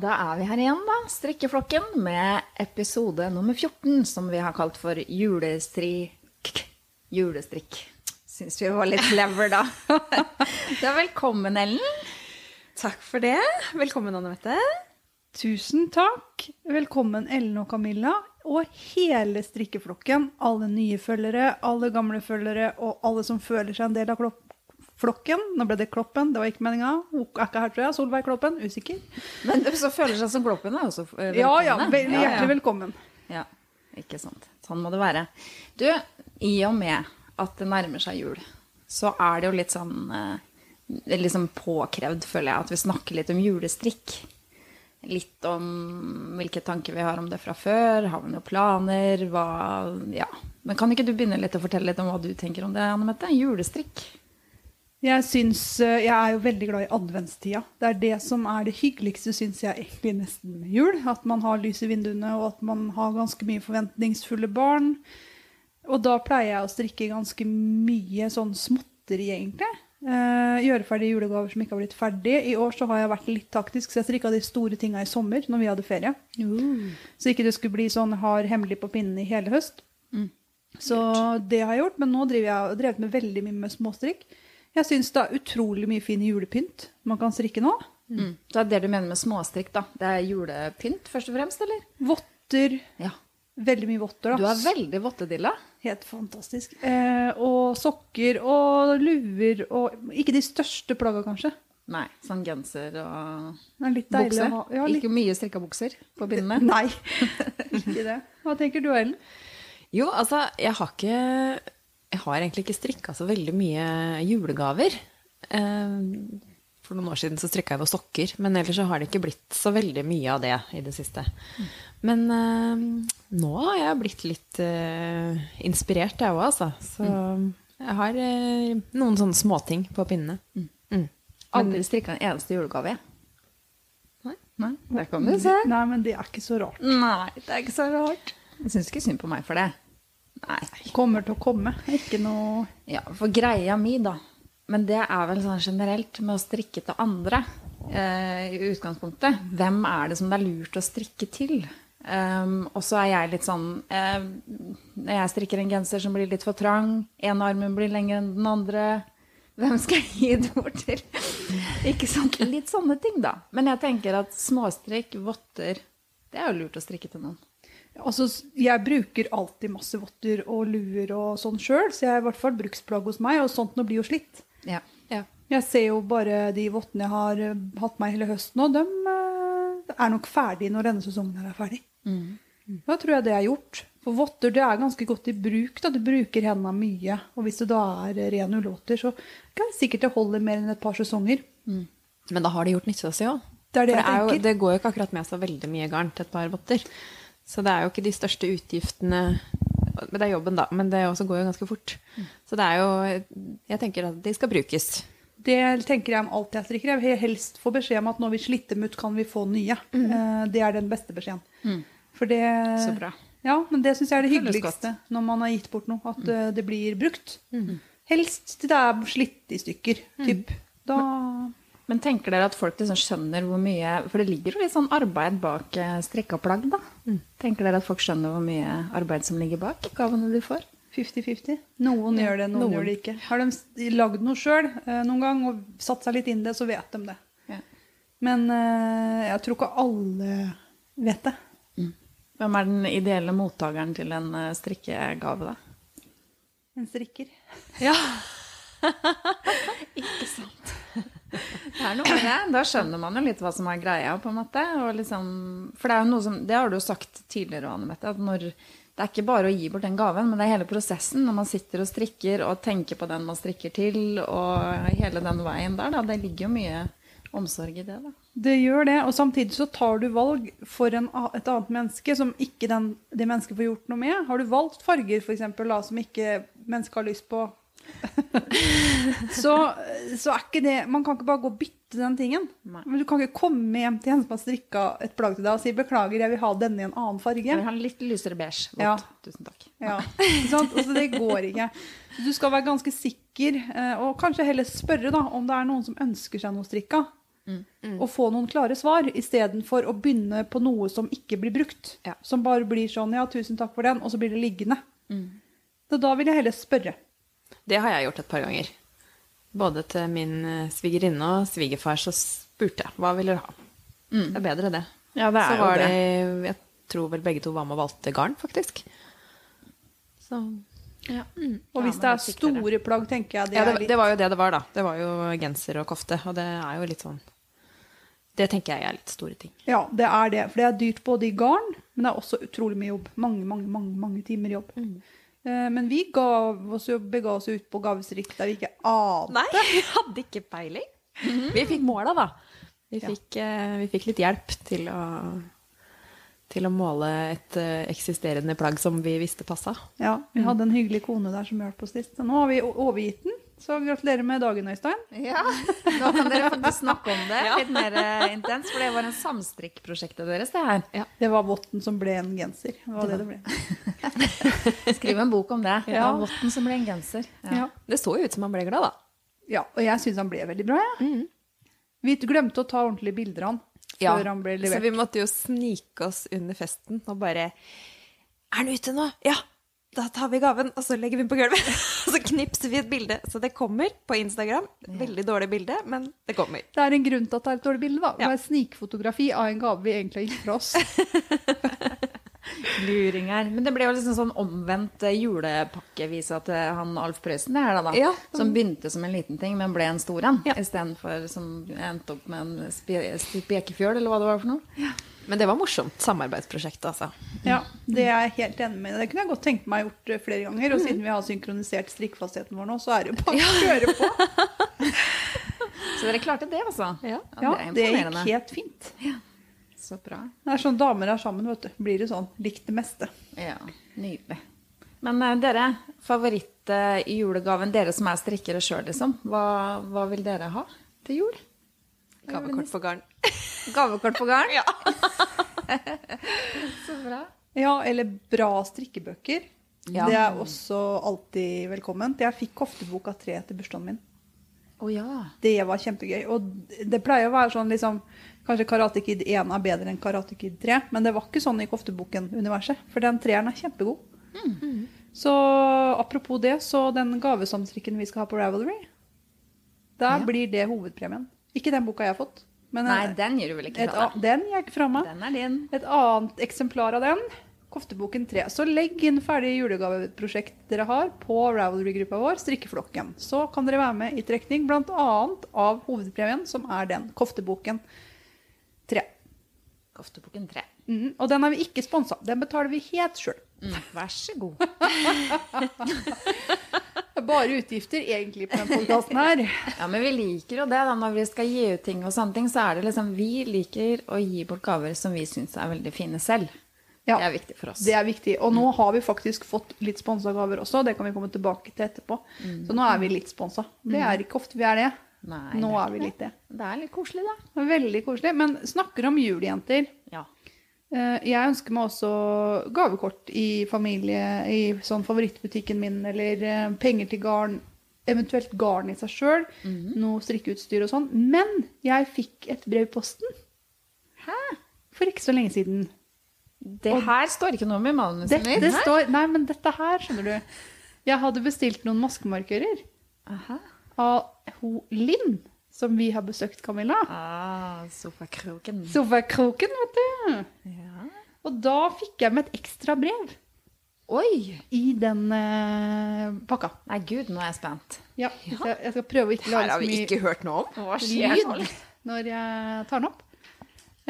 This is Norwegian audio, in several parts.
Da er vi her igjen, da. Strikkeflokken med episode nummer 14, som vi har kalt for julestrikk. Julestrikk. Syns vi var litt clever, da. Da velkommen, Ellen. Takk for det. Velkommen, Anne Mette. Tusen takk. Velkommen, Ellen og Camilla, og hele strikkeflokken. Alle nye følgere, alle gamle følgere, og alle som føler seg en del av klopp flokken. Nå ble det Kloppen, det var ikke meninga. Hun er ikke her, tror jeg. Solveig Kloppen, usikker. Men så føler seg som Kloppen er også velkommen. Ja, ja, veldig hjertelig velkommen. Ja, ikke sant. Sånn må det være. Du, i og med at det nærmer seg jul, så er det jo litt sånn eh, liksom påkrevd, føler jeg, at vi snakker litt om julestrikk. Litt om hvilke tanker vi har om det fra før. Har vi noen planer? Hva Ja. Men kan ikke du begynne litt å fortelle litt om hva du tenker om det, Anne Mette? Julestrikk? Jeg, syns, eh, jeg er jo veldig glad i adventstida. Det er det som er det hyggeligste, syns jeg, egentlig nesten med jul. At man har lys i vinduene, og at man har ganske mye forventningsfulle barn. Og da pleier jeg å strikke ganske mye sånn småtteri, egentlig. Eh, gjøre ferdig julegaver som ikke har blitt ferdig. I år så har jeg vært litt taktisk, så jeg strikka de store tinga i sommer når vi hadde ferie. Uh. Så ikke det skulle bli sånn hard hemmelig på pinnen i hele høst. Mm. Så det har jeg gjort, men nå driver jeg drevet med veldig mye med småstrikk. Jeg syns det er utrolig mye fin julepynt man kan strikke nå. Mm. Så det er det du mener med småstrikk, da? Det er julepynt, først og fremst, eller? Votter. Ja. Veldig mye votter. da. Du er veldig vottedilla. Helt fantastisk. Eh, og sokker og luer og Ikke de største plagga, kanskje. Nei, sånn genser og Men litt deilig å ha. Ja, litt... Ikke mye strikka bukser på bindene. Nei, ikke det. Hva tenker du, Ellen? Jo, altså, jeg har ikke Jeg har egentlig ikke strikka så veldig mye julegaver. Eh, For noen år siden så strikka jeg noen sokker, men ellers så har det ikke blitt så veldig mye av det i det siste. Men eh, nå har jeg blitt litt eh, inspirert, jeg òg, altså. Så jeg har noen sånne småting på pinnene. Mm. Aldri strikka en eneste julegave. jeg. Nei, Der kan du se. Nei, men det er ikke så rart. Nei, det er ikke så rart. Jeg syns ikke synd på meg for det. Nei. Kommer til å komme. Ikke noe Ja, for greia mi, da Men det er vel sånn generelt med å strikke til andre eh, i utgangspunktet. Hvem er det som det er lurt å strikke til? Um, og så er jeg litt sånn eh, Når jeg strikker en genser som blir litt for trang, en armen blir lengre enn den andre Hvem skal jeg gi det bort til? Ikke sant? Litt sånne ting, da. Men jeg tenker at småstrikk, votter Det er jo lurt å strikke til noen. Altså, jeg bruker alltid masse votter og luer og sånn sjøl, så jeg er i hvert fall bruksplagg hos meg, og sånt nå blir jo slitt. Ja. Ja. Jeg ser jo bare de vottene jeg har eh, hatt meg hele høsten, og de eh, er nok ferdige når denne sesongen er ferdig. Da tror jeg det er gjort. For votter det er ganske godt i bruk. da Du bruker hendene mye. Og hvis det da er ren ullvotter, så kan det sikkert det holde mer enn et par sesonger. Men da har det gjort nytte av seg òg. Det det det, det går jo ikke akkurat med så veldig mye garn til et par votter. Så det er jo ikke de største utgiftene det er jobben, da. Men det også går jo ganske fort. Så det er jo Jeg tenker at de skal brukes. Det tenker jeg om alt jeg strikker. Jeg vil helst få beskjed om at når vi slitter dem ut, kan vi få nye. Mm. Det er den beste beskjeden. For det Så bra. Ja, men det syns jeg er det hyggeligste når man har gitt bort noe. At mm. det blir brukt. Helst til det er slitt i stykker. Typ. Da Men tenker dere at folk liksom skjønner hvor mye For det ligger jo litt sånn arbeid bak eh, strikka plagg, da. Tenker dere at folk skjønner hvor mye arbeid som ligger bak gavene de får? 50-50. Noen gjør det, noen, noen. gjør det ikke. Har de lagd noe sjøl noen gang og satt seg litt inn i det, så vet de det. Ja. Men eh, jeg tror ikke alle vet det. Hvem er den ideelle mottakeren til en eh, strikkegave, da? En strikker. Ja. Ikke sant. Det er noe med det. Da skjønner man jo litt hva som er greia, på en måte. Liksom, for det er jo noe som Det har du jo sagt tidligere, Anne Mette, at når det er ikke bare å gi bort den gaven, men det er hele prosessen når man sitter og strikker og tenker på den man strikker til, og hele den veien der, da. Det ligger jo mye omsorg i det, da. Det gjør det, og samtidig så tar du valg for en, et annet menneske som ikke den, det mennesket får gjort noe med. Har du valgt farger for eksempel, da, som ikke mennesket har lyst på, så, så er ikke det Man kan ikke bare gå og bytte den tingen. Nei. Men du kan ikke komme hjem til en som har strikka et plagg til deg og si 'beklager, jeg vil ha denne i en annen farge'. Jeg vil ha litt lysere beige. Godt. Ja. Tusen takk. Ja? Altså, det går ikke. Så du skal være ganske sikker, eh, og kanskje heller spørre da, om det er noen som ønsker seg noe strikka. Og få noen klare svar, istedenfor å begynne på noe som ikke blir brukt. Ja. Som bare blir sånn 'ja, tusen takk for den', og så blir det liggende. Så da vil jeg heller spørre. Det har jeg gjort et par ganger. Både til min eh, svigerinne og svigerfar så spurte jeg hva vil dere ha. Det er bedre, det. Ja, det er så jo det. de Jeg tror vel begge to var med og valgte garn, faktisk. Så Ja. Og hvis det er store plagg, tenker jeg det ja, det, litt det var jo det det var, da. Det var jo genser og kofte, og det er jo litt sånn Det tenker jeg er litt store ting. Ja, det er det. For det er dyrt både i garn, men det er også utrolig mye jobb. Mange, mange, mange, mange timer jobb. Eh, Men vi ga oss jo, bega oss ut på gavestrikk der vi ikke ante Nei, vi hadde ikke peiling. Vi fikk måla, da. Vi Ja. fikk, eh, vi fikk litt hjelp til å, til å måle et eh, eksisterende plagg som vi visste passa. Ja, vi hadde en hyggelig kone der som hjalp oss sist. Så nå har vi overgitt den. Så gratulerer med dagen, Øystein. Ja, nå kan dere faktisk snakke om det litt mer intens, intenst, for det var en samstrikkprosjektet deres, det her. Det var votten som ble en genser. Det var det det ble. Skriv en bok om det. Det Ja. var votten som ble en genser. Ja. Det så jo ut som han ble glad, da. ja, og jeg syns han ble veldig bra, jeg. Vi glemte å ta ordentlige bilder av han før han ble Så vi måtte jo snike oss under festen og bare Er han ute nå? Ja! Da tar vi gaven, og så legger vi den på gulvet. Og så knipser vi et bilde. Så det kommer på Instagram. Veldig dårlig bilde, men det kommer. Det er en grunn til at det er et dårlig bilde. da. Det er snikfotografi av en gave vi egentlig har gitt fra oss. Luringer. Men det ble jo liksom sånn omvendt julepakkevise julepakkevisa til han Alf Prøysen, det her da, da. Ja. Som begynte som en liten ting, men ble en stor en. Ja. Istedenfor som endte opp med en spekefjøl, eller hva det var for noe. Men det var morsomt samarbeidsprosjekt, altså. Ja, Det er jeg helt enig med. Det kunne jeg godt tenkt meg gjort eh, flere ganger. Og siden vi har synkronisert strikkfastheten vår nå, så er det jo bare å kjøre på. Så dere klarte det, altså? Ja. Ja, det Det gikk helt fint. Så bra. Det er sånn damer er sammen, vet du. Blir det sånn. Likt det meste. Ja, nydelig. Men eh, dere, favoritt eh, i julegaven, dere som er strikkere sjøl, liksom. Hva, hva vil dere ha til jul? Gavekort på garn. Gavekort på garn? Ja. Så bra. Ja, eller bra strikkebøker. Ja. Det er også alltid velkomment. Jeg fikk kofteboka tre til bursdagen min. Å ja. Det var kjempegøy. Og det pleier å være sånn liksom Kanskje Karate Kid 1 er bedre enn Karate Kid 3, men det var ikke sånn i kofteboken-universet. For den treeren er kjempegod. Så apropos det, så den gavesamstrikken vi skal ha på Ravelry, der Ja. blir det hovedpremien. Ikke den boka jeg har fått. Men Nei, en- den gir du vel ikke fra deg? den gir jeg ikke fra meg. Den er din. Et annet eksemplar av den, kofteboken 3. Så legg inn ferdig julegaveprosjekt dere har på Ravelry-gruppa vår, Strikkeflokken. Så kan dere være med i trekning bl.a. av hovedpremien, som er den, kofteboken 3. Kofteboken 3. Mm, og den er vi ikke sponsa. Den betaler vi helt sjøl. Mm, vær så god. Bare utgifter egentlig på den podkasten her. Ja, men vi liker jo det da, når vi skal gi ut ting og sånne ting, så er det liksom Vi liker å gi bort gaver som vi syns er veldig fine selv. Ja. Det er viktig for oss. Det er viktig. Og nå har vi faktisk fått litt sponsa gaver også. Det kan vi komme tilbake til etterpå. Så nå er vi litt sponsa. Det er ikke ofte vi er det. Nei, nå er, er vi litt det. Det er litt koselig, da. Veldig koselig. Men snakker om jul, jenter. Ja. Eh, Jeg ønsker meg også gavekort i familie, i sånn favorittbutikken min, eller eh, penger til garn. Eventuelt garn i seg sjøl. Noe strikkeutstyr og sånn. Men jeg fikk et brev i posten. Hæ? For ikke så lenge siden. Det her står ikke noe om i manuset mitt. Nei, men dette her, skjønner du. Jeg hadde bestilt noen maskemarkører Aha. Av hun Linn, som vi har besøkt, Camilla. Ah, sofakroken. Sofakroken, vet du. Ja. Og da fikk jeg med et ekstra brev Oi! i den uh, pakka. Nei, gud, nå er jeg spent. Ja, ja. jeg, jeg skal prøve å ikke Her lage har så vi mye ikke hørt noe om. Hva skjer nå? lyd når jeg tar den opp.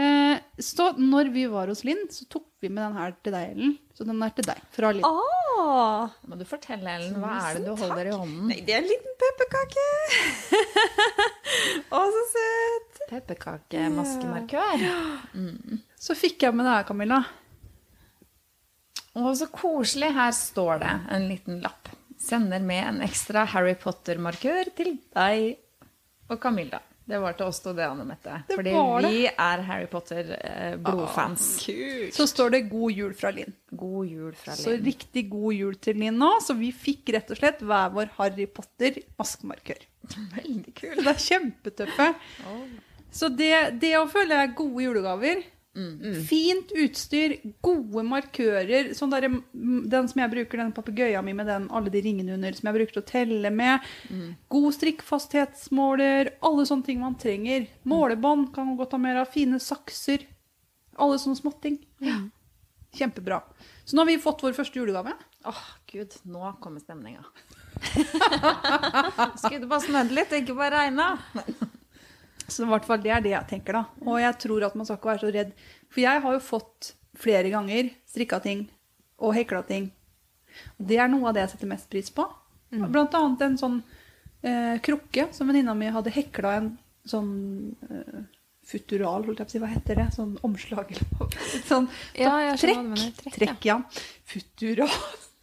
Eh, så når vi var hos Linn, så tok vi med den her til deg, Ellen. Så den er til deg, fra Linn. Åh. Må du fortelle, Ellen, hva er det du holder i hånden? Nei, det er en liten pepperkake. Å, så søt. Pepperkakemaskemarkør. Så fikk jeg med det her, Camilla. Å, så koselig. Her står det en liten lapp. Sender med en ekstra Harry Potter-markør til deg og Camilla. Det var til oss to, det, Anne Mette. Det Fordi var det. vi er Harry Potter-blodfans. Kult. Så står det 'God jul' fra Linn. God jul fra Linn. Så riktig god jul til Linn nå. Så vi fikk rett og slett hver vår Harry Potter-maskemarkør. Veldig kul. Det er kjempetøffe. Så det, det å føle er gode julegaver. Fint utstyr, gode markører. Sånn der, den som jeg bruker, den papegøyen min med den, alle de ringene under, som jeg bruker å telle med. God strikkfasthetsmåler. Alle sånne ting man trenger. Målebånd kan man godt ha mer av. Fine sakser. Alle sånne småting. Kjempebra. Så nå har vi fått vår første julegave. Åh, gud, nå kommer stemninga. Skulle det bare snødd litt, ikke bare regna. Så i hvert fall det er det jeg tenker, da. Og jeg tror at man skal ikke være så redd. For jeg har jo fått flere ganger strikka ting og hekla ting. Og det er noe av det jeg setter mest pris på. Blant annet en sånn eh, krukke som venninna mi hadde hekla en sånn eh, futural, holdt jeg på å si. Hva heter det? Sånn omslag eller noe. Sånn, Ja, trekk. mener. Trekk, ja. Trekk, ja. Futural.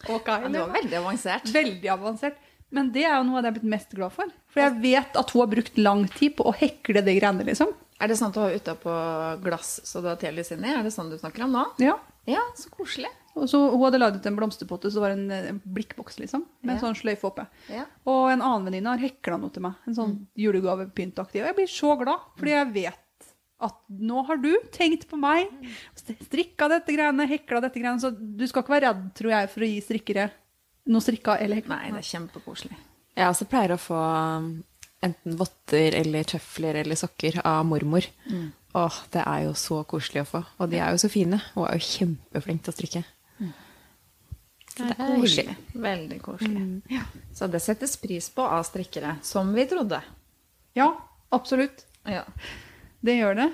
Okay, Ja, det var veldig avansert. Veldig avansert. Men det er jo noe av det jeg er blitt mest glad for. For jeg vet at hun har brukt lang tid på å hekle det greiene, liksom. Er det sånn at du har utapå glass så du har telys inni? Er det sånn du snakker om nå? Ja. Ja, så koselig. Og så Hun hadde laget en blomsterpotte, så det var en, en blikkboks liksom, med en Ja. sånn sløyfe oppe. Ja. Og en annen venninne har hekla noe til meg. En sånn julegavepyntaktig. Og jeg blir så glad, fordi jeg vet at nå har du tenkt på meg. Strikka dette greiene, hekla dette greiene. Så du skal ikke være redd, tror jeg, for å gi strikkere noe strikka eller hekla. Nei, det er kjempekoselig. Jeg også pleier å få um, enten votter eller tøfler eller sokker av mormor. Åh, det er jo så koselig å få. Og de er jo så fine. Hun er jo kjempeflink til å strikke. Mm. det er hyggelig. Koselig. Veldig koselig. Ja. Så det settes pris på av strikkere, som vi trodde. Ja, absolutt. Ja. Det gjør det.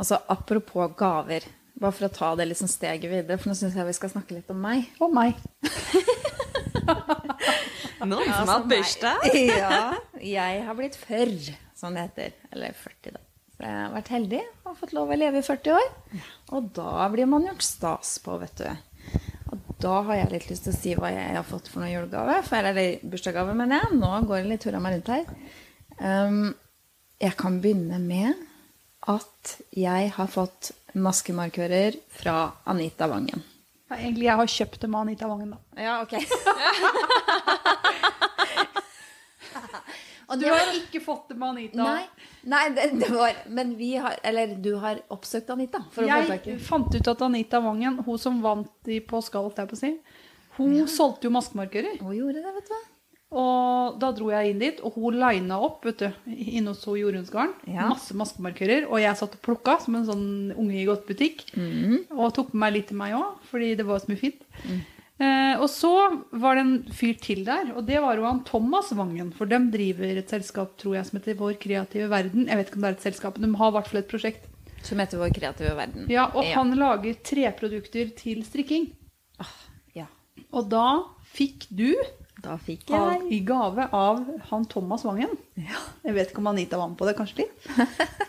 Altså, apropos gaver, bare for å ta det liksom steget videre, for nå syns jeg vi skal snakke litt om meg. Og meg. Noen Ja, som har hatt meg. bursdag. Ja, jeg har blitt førr, som det heter. Eller 40, da. Så jeg har vært heldig og fått lov å leve i 40 år. Og da blir man gjort stas på, vet du. Og da har jeg litt lyst til å si hva jeg har fått for noen julegave. For, eller bursdagsgave, mener jeg. Nå går det litt hurra meg rundt her. Um, jeg kan begynne med at jeg har fått maskemarkører fra Anita Wangen. Ja, egentlig jeg har kjøpt det med Anita Wangen, da. Ja, ok. Og Du har ikke fått det med Anita. Nei, nei det, det var Men vi har Eller du har oppsøkt Anita for å få Jeg fant ut at Anita Wangen, hun som vant i Påskal, holdt jeg på å si, hun solgte jo maskemarkører. Hun gjorde det, vet du hva. Og da dro jeg inn dit, og hun lina opp vet du, inne hos Jorunnsgarden. Ja. Masse maskemarkører. Og jeg satt og plukka som en sånn unge i godt butikk. Mhm. Og tok med meg litt til meg òg, fordi det var så mye fint. Eh, og så var det en fyr til der, og det var jo han Thomas Wangen. For de driver et selskap tror jeg, som heter Vår kreative verden. Jeg vet ikke om det er et selskap, men de har i hvert fall et prosjekt. Som heter Vår kreative verden. Ja, Og han lager treprodukter til strikking. Ja. Og da fikk du Da fikk av, jeg i gave av han Thomas Wangen. Jeg vet ikke om Anita var med på det, kanskje litt.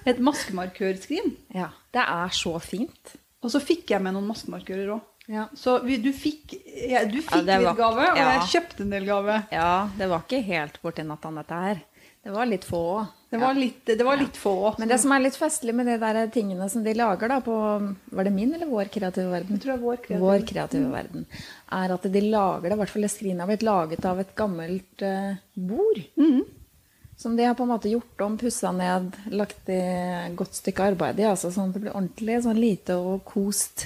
Et maskemarkørskrin. Ja. Det er så fint. Og så fikk jeg med noen maskemarkører òg. Ja. Så vi, du fikk, ja, du fikk var- litt gave, og ja. jeg kjøpte en del gave. ja, det var ikke helt borti natta, dette her. Det var litt få òg. Det var litt, det var litt få. Men det som er litt festlig med de der tingene som de lager da på Var det min eller vår kreative verden? Jeg tror er vår kreative. Vår kreative verden. Er at de lager det, i hvert fall skrinet har blitt laget av et gammelt uh, bord. Som de har på en måte gjort om, pussa ned, lagt i godt stykke arbeid i. Altså, sånn at det blir ordentlig sånn lite og kost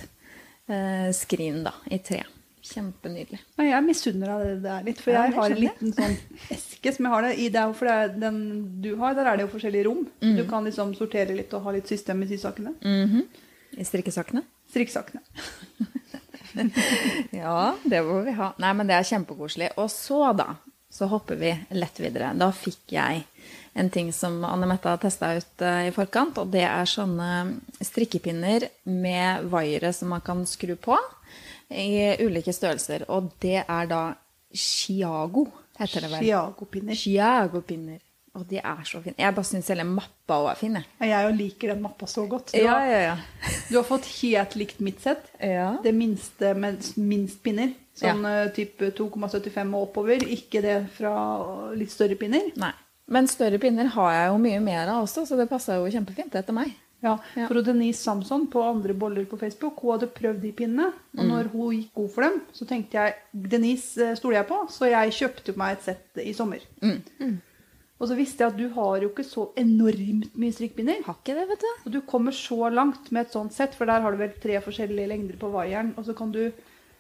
eh, skrin da, i tre. Kjempenydelig. Nei, jeg misunner deg det der litt, for Ja, jeg har en liten sånn eske som jeg har det i. Det for det er den du har, der er det jo forskjellige rom. Mm. Du kan liksom sortere litt og ha litt system i sysakene. I strikkesakene. Strikkesakene. Ja, det må vi ha. Nei, men det er kjempekoselig. Og så, da, så hopper vi lett videre. Da fikk jeg en ting som Anne Mette har testa ut eh, i forkant, og det er sånne strikkepinner med vaiere som man kan skru på i ulike størrelser. Og det er da Chiago, heter det vel. Chiago-pinner. Chiago-pinner. Og de er så fine. Jeg bare syns hele mappa òg er fin, jeg. Jo liker den mappa så godt. Du, Ja, har, ja, ja. du har fått helt likt mitt sett. Ja. Det minste med minst pinner. Sånn ja. type 2,75 og oppover. Ikke det fra litt større pinner. Nei. Men større pinner har jeg jo mye mer av også, så det passer jo kjempefint etter meg. Ja. For Denise Samson på andre boller på Facebook, hun hadde prøvd de pinnene. Og Mm. når hun gikk god for dem, så tenkte jeg Denise eh, stoler jeg på, så jeg kjøpte meg et sett i sommer. Mm. Og så visste jeg at du har jo ikke så enormt mye strikkpinner. Har ikke det, vet du. Og du kommer så langt med et sånt sett, for der har du vel tre forskjellige lengder på vaieren. Og så kan du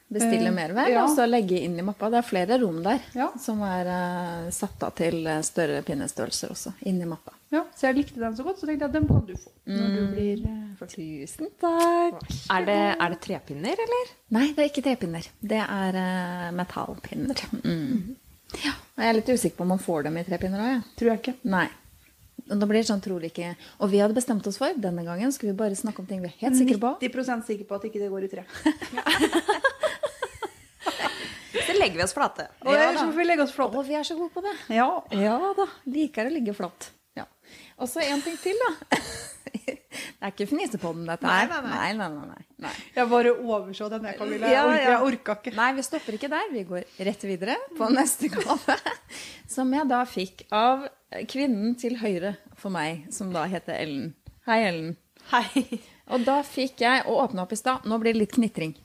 Bestille Eh, mer vær, ja. og så legge inn i mappa. Det er flere rom der Ja. som er uh, satt av til eh, større pinnestørrelser også, inni mappa. Ja, så jeg likte den så godt, så tenkte jeg at den kan du få når du blir uh, Tusen takk. Er det, er det trepinner, eller? Nei, det er ikke trepinner. Det er uh, metallpinner. Mm. Ja, jeg er litt usikker på om man får dem i trepinner òg, jeg. Tror jeg ikke. Nei. Og Da blir det sånn trolig ikke Og vi hadde bestemt oss for denne gangen skulle vi bare snakke om ting vi er helt sikre på. 90 sikker på at ikke det går i tre. Så legger vi oss flate. Og ja, så vi legge oss flate. Og vi er så gode på det. Ja. Ja da. Liker å ligge flatt. Ja. Og så en ting til, da. Det er ikke fnisepodden, dette her. Nei, nei, nei. nei, nei, nei. Jeg bare overså den, jeg, Camilla. Ja, ja. jeg orka ikke. Nei, vi stopper ikke der. Vi går rett videre på neste gave. Som jeg da fikk av kvinnen til høyre for meg, som da heter Ellen. Hei, Ellen. Hei. Og da fikk jeg å åpne opp i stad. Nå blir det litt knitring.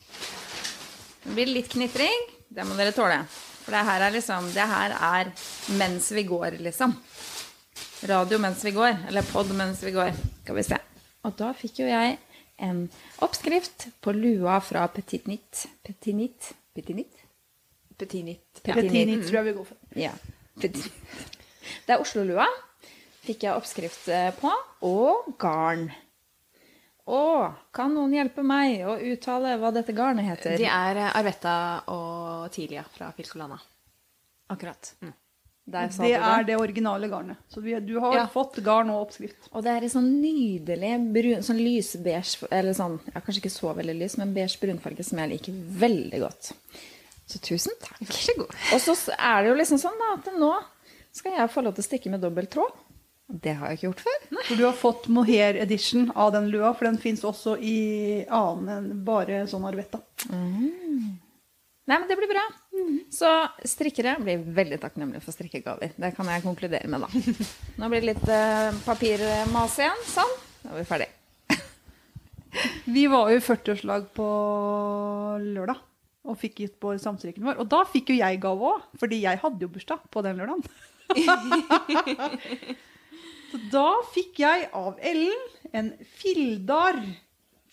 Det blir litt knitring. Det må dere tåle. For det her er liksom Det her er mens vi går, liksom. Radio mens vi går. Eller pod mens vi går. Skal vi se. Og da fikk jo jeg en oppskrift på lua fra Petit Nit. Petit Nit? Petit Nit? Petit Nit. Petit Nit. Tror jeg vi går for. Ja. Det er Oslo-lua. Fikk jeg oppskrift eh, på. Og garn. Å, kan noen hjelpe meg å uttale hva dette garnet heter? De er eh, Arvetta og Tilia fra Filcolana. Akkurat. Der sa Det du er det originale garnet. Så vi, du har Ja. fått garn og oppskrift. Og det er en sånn nydelig brun, sånn lysbeige, eller sånn, ja, kanskje ikke så veldig lys, men beige brunfarge som jeg liker veldig godt. Så tusen takk. Vær så god. Og så er det jo liksom sånn da, at nå skal jeg få lov til å stikke med dobbelt tråd. Det har jeg ikke gjort før. For du har fått mohair edition av den lua, for den fins også i annen enn bare sånn arvetta. Nei, men det blir bra. Så strikkere blir veldig takknemlige for strikkegaver. Det kan jeg konkludere med, da. Nå blir det litt uh, papirmas igjen. Sånn. Da er vi ferdig. Vi var jo i 40-årslag på lørdag og fikk gitt på samstrikken vår. Og da fikk jo jeg gave òg, fordi jeg hadde jo bursdag på den lørdagen. Så da fikk jeg av Ellen en Fildar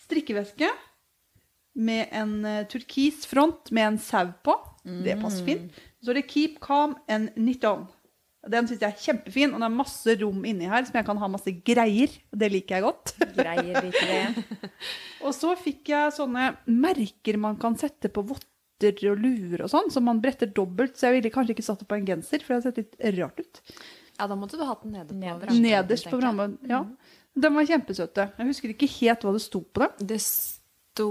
strikkeveske med en eh, turkis front med en sau på. Det passer fint. Så er det Keep Calm and Knit On. Den syns jeg er kjempefin, og det er masse rom inni her som jeg kan ha masse greier. Det liker jeg godt. Greier liker det. Og så fikk jeg sånne merker man kan sette på votter og luer og sånn, som man bretter dobbelt. Så jeg ville kanskje ikke satt det på en genser, for det hadde sett litt rart ut. Ja, da måtte du hatt den nede på Nederst. Nederst på rammen. Ja. De var kjempesøte. Jeg husker ikke helt hva det sto på dem. Det sto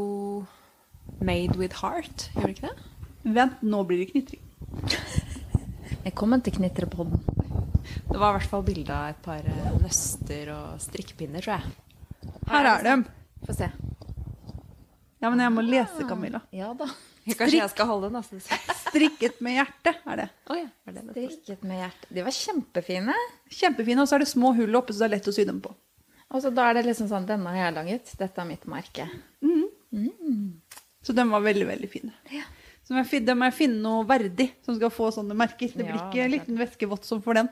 Made with heart, gjorde det ikke det? Vent, nå blir det knitring. Velkommen til Knitrepodden. Det var i hvert fall bilde av et par eh, nøster og strikkepinner, tror jeg. Her er de. Få se. Ja, men jeg må lese, Camilla. Ja da. Kanskje jeg skal holde den? Altså. Strikket med hjerte er det. Oh, ja, var det det? Strikket med hjerte. De var kjempefine. Kjempefine, og så er det små hull oppe, så det er lett å sy dem på. Og så da er det liksom sånn Denne har jeg laget. Dette er mitt merke. Så de var veldig, veldig fine. Så må jeg må jeg finne noe verdig som skal få sånne merker. Det blir Ja, ikke er en liten væskevott som får den.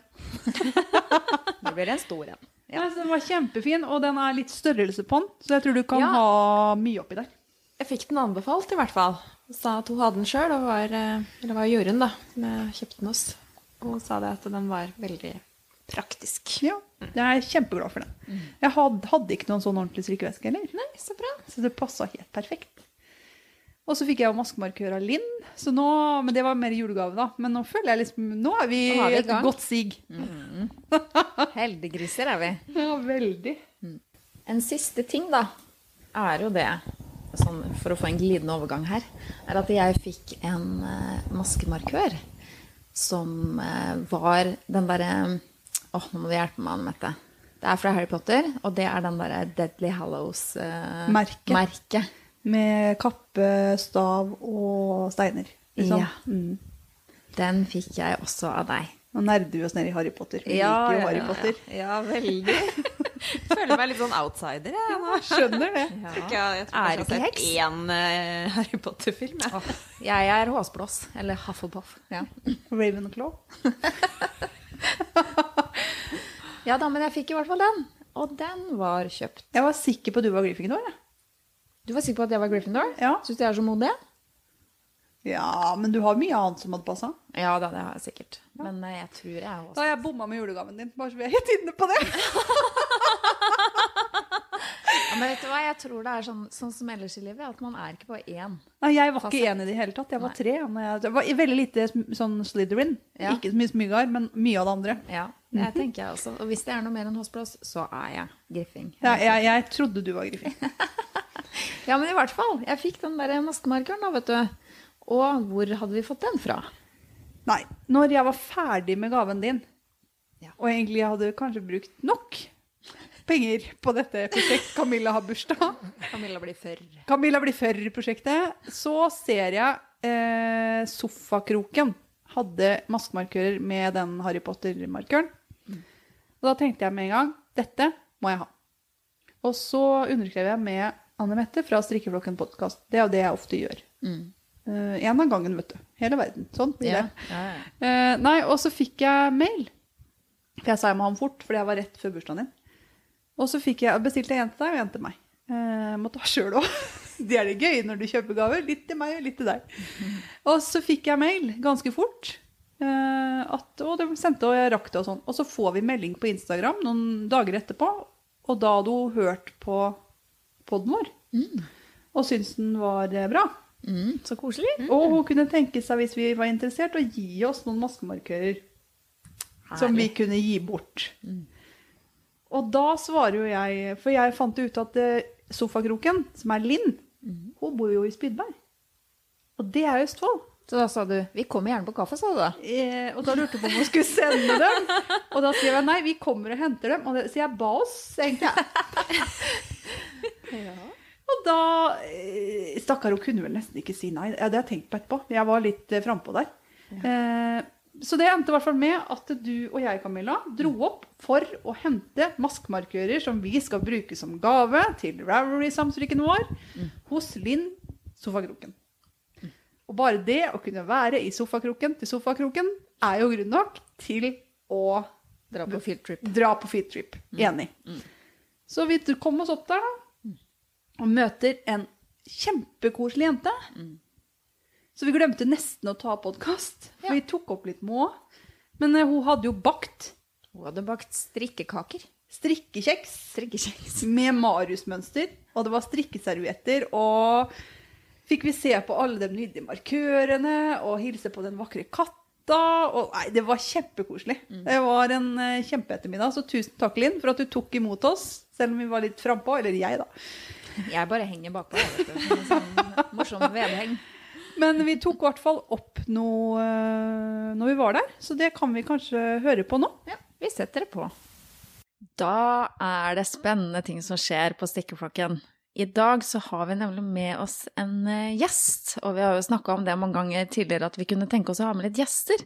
Det blir en stor en. Ja. Nei, den var kjempefin, og den er litt størrelse på den, så jeg tror du kan Ja. ha mye oppi der. Jeg fikk den anbefalt, i hvert fall. Hun sa at hun hadde den sjøl, og var, eh, eller var Jorunn da, som jeg kjøpte den hos. Og hun sa det at den var veldig praktisk. Ja, jeg er kjempeglad for den. Jeg hadde, hadde ikke noen sånn ordentlig strikkeveske heller, Nei, så bra. så det passa helt perfekt. Og så fikk jeg jo maskemarkør av Linn, så nå, men det var mer julegave, da. Men nå føler jeg liksom Nå er vi, Nå vi et godt sig. Heldiggriser er vi. Ja, veldig. En siste ting, da, er jo det, sånn for å få en glidende overgang her, er at jeg fikk en eh, maskemarkør som eh, var den derre Åh, nå må du hjelpe meg, Anne. Det er fra Harry Potter, og det er den derre Deadly Hallows-merket. Merke. Med kappe, stav og steiner. Liksom. Ja. Mm. Den fikk jeg også av deg. Nå nerder vi oss ned i Harry Potter. Vi liker jo Harry Potter. Ja, veldig. Føler meg litt sånn outsider, jeg. nå. Skjønner det. Tror jeg, jeg tror Er ikke jeg har heks? sett én uh, Harry Potter-film. jeg. Jeg er håsblås. Eller Hufflepuff. Ja. Ravenclaw. Ja da, men jeg fikk i hvert fall den. Og den var kjøpt. Jeg var sikker på at du var Gryffindor. ja. Du var sikker på at jeg var Gryffindor? Ja. Syns du jeg er så modig? Ja, men du har mye annet som hadde passa. Ja da, det har jeg sikkert. Men eh, jeg tror jeg Da også har jeg bomma med julegaven din. Bare så vi er helt inne på det. ja, Men vet du hva, jeg tror det er sånn, sånn som ellers i livet, at man er ikke på én. Nei, jeg var ikke én i det hele tatt. Jeg var Nei. tre. Jeg, det var veldig lite sånn Slitherin. Ja. Ikke så mye smygar, men mye av det andre. Ja, det tenker jeg også. Og hvis det er noe mer enn Hossblås, så er jeg Griffing. Ja, jeg, jeg trodde du var griffing. Ja, men i hvert fall. Jeg fikk den der maskemarkeren, da, vet du. Og hvor hadde vi fått den fra? Nei, når jeg var ferdig med gaven din, Ja. og egentlig hadde kanskje brukt nok penger på dette prosjekt Camilla har bursdag, Camilla blir førr. Camilla blir fører-prosjektet, så ser jeg eh, Sofakroken hadde maskemarkører med den Harry Potter-markøren. Og da tenkte jeg med en gang dette må jeg ha. Og så underskrev jeg med Anne Mette fra Strikkeflokken podkast. Det er jo det jeg ofte gjør. Mm. Eh, en av gangen, vet du. Hele verden. Sånn blir Ja, det. ja, ja. Eh, nei, og så fikk jeg mail. For jeg sa jeg må ha den fort, fordi jeg var rett før bursdagen din. Og så jeg, bestilte jeg en til deg og en til meg. Eh, måtte ha sjøl òg. Det er det gøy når du kjøper gaver. Litt til meg og litt til deg. Og så fikk jeg mail ganske fort. Eh, at, og de sendte, og jeg rakk det og sånn. Og så får vi melding på Instagram noen dager etterpå, og da hadde hun hørt på poden vår. Og syntes den var eh, bra. Mm, så koselig. Og hun kunne tenke seg, hvis vi var interessert, å gi oss noen maskemarkører som vi kunne gi bort. Og da svarer jo jeg For jeg fant ut at eh, sofakroken, som er Linn, hun bor jo i Spydberg. Og det er Østfold. Så da sa du 'vi kommer gjerne på kaffe', sa du da. Eh, og da lurte hun på om hun skulle sende dem. Og da skrev jeg nei, vi kommer og henter dem. Og det, så jeg ba oss, egentlig. Og da eh, Stakkar, hun kunne vel nesten ikke si nei. Ja, det har jeg tenkt på etterpå. Jeg var litt eh, frampå der. Eh, så det endte i hvert fall med at du og jeg, Camilla, dro opp for å hente maskemarkører som vi skal bruke som gave til Ravelry-samtrykken vår hos Linn Sofakroken. Og bare det å kunne være i sofakroken til sofakroken er jo grunn nok til å Dra på field trip. dra på field trip. Enig. Så vi kom oss opp der, da. Og møter en kjempekoselig jente. Så vi glemte nesten å ta podkast, for Ja. vi tok opp litt må. Men eh, hun hadde jo bakt Hun hadde bakt strikkekaker. strikkekjeks Strikkekjeks. med Marius-mønster. Og det var strikkeservietter. Og fikk vi se på alle de nydelige markørene og hilse på den vakre katta. Og nei, det var kjempekoselig. Det var en uh, kjempeettermiddag. Så tusen takk, Linn, for at du tok imot oss. Selv om vi var litt frampå. Eller jeg, da. Jeg bare henger bakpå, vet du. Som en sånn morsom vedheng. Men vi tok i hvert fall opp noe eh, når vi var der. Så det kan vi kanskje høre på nå. Ja, vi setter det på. Da er det spennende ting som skjer på Stikkeflokken. I dag så har vi nemlig med oss en eh, gjest, og vi har jo snakka om det mange ganger tidligere at vi kunne tenke oss å ha med litt gjester.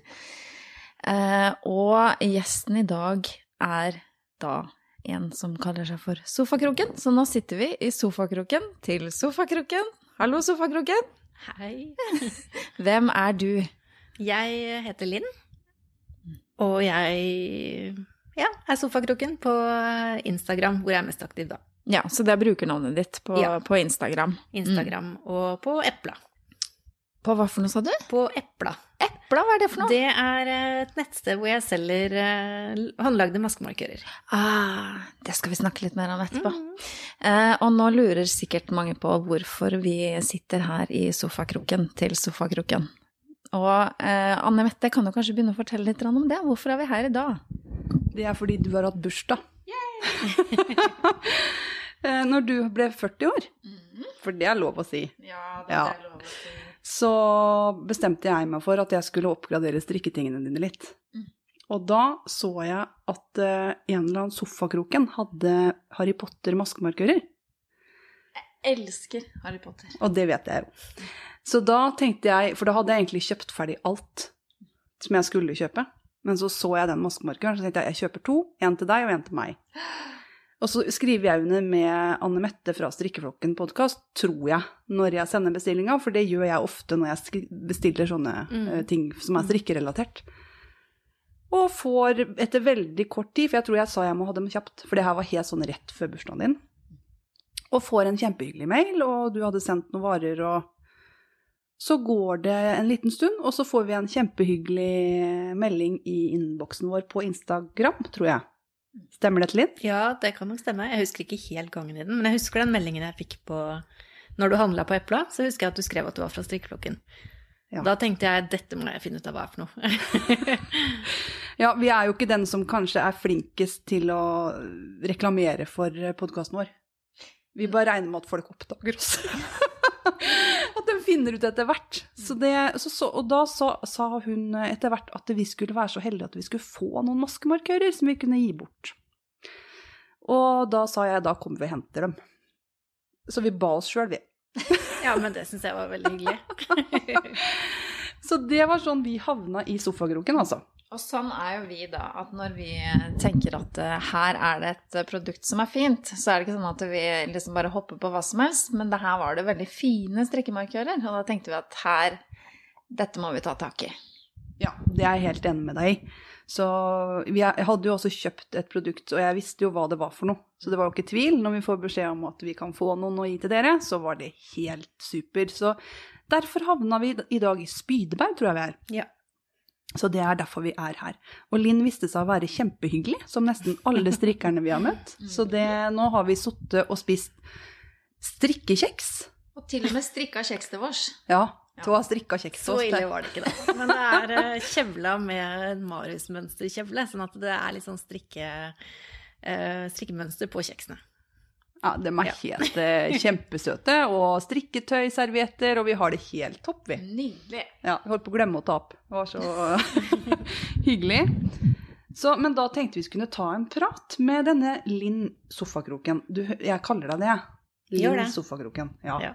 Eh, og gjesten i dag er da en som kaller seg for Sofakroken, så nå sitter vi i sofakroken til Sofakroken. Hallo, Sofakroken. Hei. Hvem er du? Jeg heter Linn, og jeg ja, er sofakroken på Instagram, hvor jeg er mest aktiv, da. Ja, så det er brukernavnet ditt på, Ja. på Instagram. Instagram og på Epla. På hva for noe, sa du? På Epla. Epla, hva er det for noe? Det er et nettsted hvor jeg selger eh, håndlagde maskemarkører. Ah, det skal vi snakke litt mer om etterpå. Eh, og nå lurer sikkert mange på hvorfor vi sitter her i sofakroken til sofakroken. Og eh, Anne Mette kan jo kanskje begynne å fortelle litt om det. Hvorfor er vi her i dag? Det er fordi du har hatt bursdag. Eh, Når du ble 40 år, for det er lov å si, Ja, det er lov å si. Så bestemte jeg meg for at jeg skulle oppgradere strikketingene dine litt. Og da så jeg at eh, en eller annen sofakroken hadde Harry Potter-maskemarkører. Jeg Elsker Harry Potter. Og det vet jeg jo. Så da tenkte jeg, for da hadde jeg egentlig kjøpt ferdig alt som jeg skulle kjøpe. Men så så jeg den maskemarkøren, så tenkte jeg jeg kjøper to. En til deg og en til meg. Og så skriver jeg under med Anne Mette fra Strikkeflokken podkast, tror jeg, når jeg sender bestillinga, for det gjør jeg ofte når jeg bestiller sånne Mm. eh, ting som er strikkerelatert. Og får etter veldig kort tid, for jeg tror jeg sa jeg må ha dem kjapt, for det her var helt sånn rett før bursdagen din, og får en kjempehyggelig mail, og du hadde sendt noen varer, og så går det en liten stund, og så får vi en kjempehyggelig melding i innboksen vår på Instagram, tror jeg. Stemmer det, litt? Ja, det kan nok stemme. Jeg husker ikke helt gangen i den, men jeg husker den meldingen jeg fikk på når du handla på Epla, så husker jeg at du skrev at du var fra strikkeflokken. Ja. Da tenkte jeg dette må jeg finne ut av hva er for noe. Ja, vi er jo ikke den som kanskje er flinkest til å reklamere for podkasten vår. Vi bare regner med at folk oppdager oss. at de finner ut etter hvert. Så det, så, så, og da sa, hun etter hvert at vi skulle være så heldige at vi skulle få noen maskemarkører som vi kunne gi bort. Og da sa jeg da kommer vi og henter dem. Så vi ba oss sjøl, vi. ja, men det syns jeg var veldig hyggelig. Så det var sånn vi havna i sofakroken, altså. Og sånn er jo vi, da. At når vi tenker at eh, her er det et eh, produkt som er fint, så er det ikke sånn at vi liksom bare hopper på hva som helst. Men det her var det veldig fine strikkemarkører, og da tenkte vi at her Dette må vi ta tak i. Ja, det er jeg helt enig med deg i. Så vi hadde jo også kjøpt et produkt, og jeg visste jo hva det var for noe. Så det var jo ikke tvil. Når vi får beskjed om at vi kan få noen å gi til dere, så var det helt super. Så derfor havna vi i dag i Spydeberg, tror jeg vi er. Ja. Så det er derfor vi er her. Og Linn viste seg å være kjempehyggelig, som nesten alle strikkerne vi har møtt. Så det, nå har vi sittet og spist strikkekjeks. Og til og med strikka kjeks til vårs. Ja, to har strikka kjeks til Så ille var det ikke, da. Men det er eh, kjevla med Marius-mønsterkjevle, sånn at det er litt sånn strikke, eh, strikkemønster på kjeksene. Ja, de er helt eh, kjempesøte. Og strikketøyservietter, og vi har det helt topp, vi. Nydelig. Ja, Vi holdt på å glemme å ta opp. Det var så hyggelig. Så, men da tenkte vi skulle ta en prat med denne Linn Sofakroken. Du, jeg kaller deg det. Gjør Linn. Sofakroken. Ja. Ja.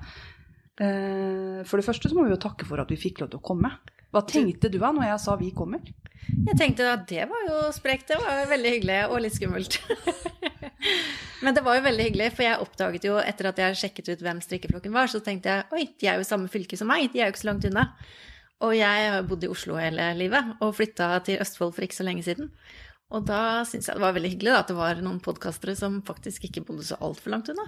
Eh, for det første så må vi jo takke for at vi fikk lov til å komme. Hva tenkte du da når jeg sa vi kommer? Jeg tenkte at det var jo sprekt, det var veldig hyggelig og litt skummelt. Men det var jo veldig hyggelig, for jeg oppdaget jo etter at jeg sjekket ut hvem strikkeflokken var, så tenkte jeg oi, de er jo i samme fylke som meg, de er jo ikke så langt unna. Og jeg har bodd i Oslo hele livet og flytta til Østfold for ikke så lenge siden. Og da syns jeg det var veldig hyggelig da, at det var noen podkastere som faktisk ikke bodde så altfor langt unna.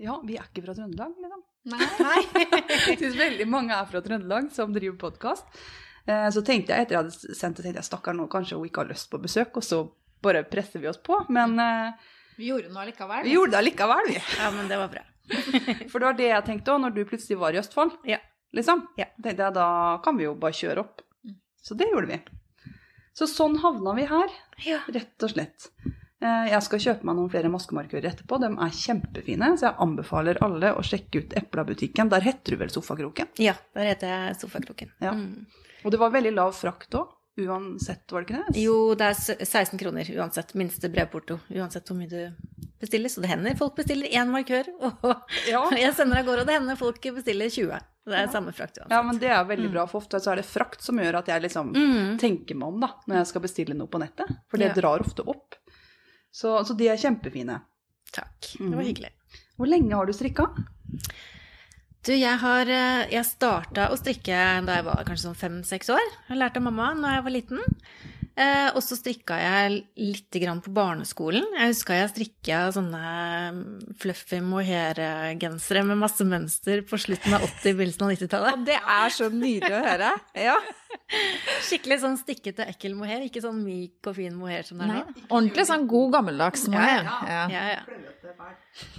Ja, vi er ikke fra Trøndelag, liksom. Nei. Jeg syns veldig mange er fra Trøndelag som driver podkast. Så tenkte jeg etter jeg hadde sendt det, tenkte jeg stakkar nå kanskje hun ikke har lyst på besøk, og så bare presser vi oss på. Men eh, Vi gjorde noe allikevel. likevel. vi gjorde det allikevel, vi. Ja, men det var bra. For det var det jeg tenkte òg, når du plutselig var i Østfold. Ja. Liksom. Ja. tenkte jeg da kan vi jo bare kjøre opp. Så det gjorde vi. Så sånn havna vi her, Ja. rett og slett. Eh, Jeg skal kjøpe meg noen flere maskemarkører etterpå. De er kjempefine, så jeg anbefaler alle å sjekke ut Epla-butikken. Der heter du vel Sofakroken? Ja, der heter jeg Sofakroken. Ja. Mm. Og det var veldig lav frakt òg, uansett, var det ikke det? Jo, det er 16 kroner uansett. Minste brevporto. Uansett hvor mye du bestiller. Så det hender folk bestiller én markør, og Ja. jeg sender av gårde, og det hender folk bestiller 20. Det er samme frakt uansett. Ja, men det er veldig bra, for ofte så er det frakt som gjør at jeg liksom Mm. tenker meg om da, når jeg skal bestille noe på nettet. For det Ja. drar ofte opp. Så, så de er kjempefine. Takk. Det var hyggelig. Hvor lenge har du strikka? Du, jeg har eh, Jeg starta å strikke da jeg var kanskje sånn fem-seks år. Jeg lærte av mamma da jeg var liten. Eh, og så strikka jeg lite grann på barneskolen. Jeg huska jeg strikka sånne mm, fluffy mohair-gensere med masse mønster på slutten av 80-, begynnelsen av 90-tallet. Det er så nydelig å høre. Ja. Skikkelig sånn stikkete, ekkel mohair. Ikke sånn myk og fin mohair som det er nå. Ordentlig sånn god gammeldags mohair. Ja. Ja, ja.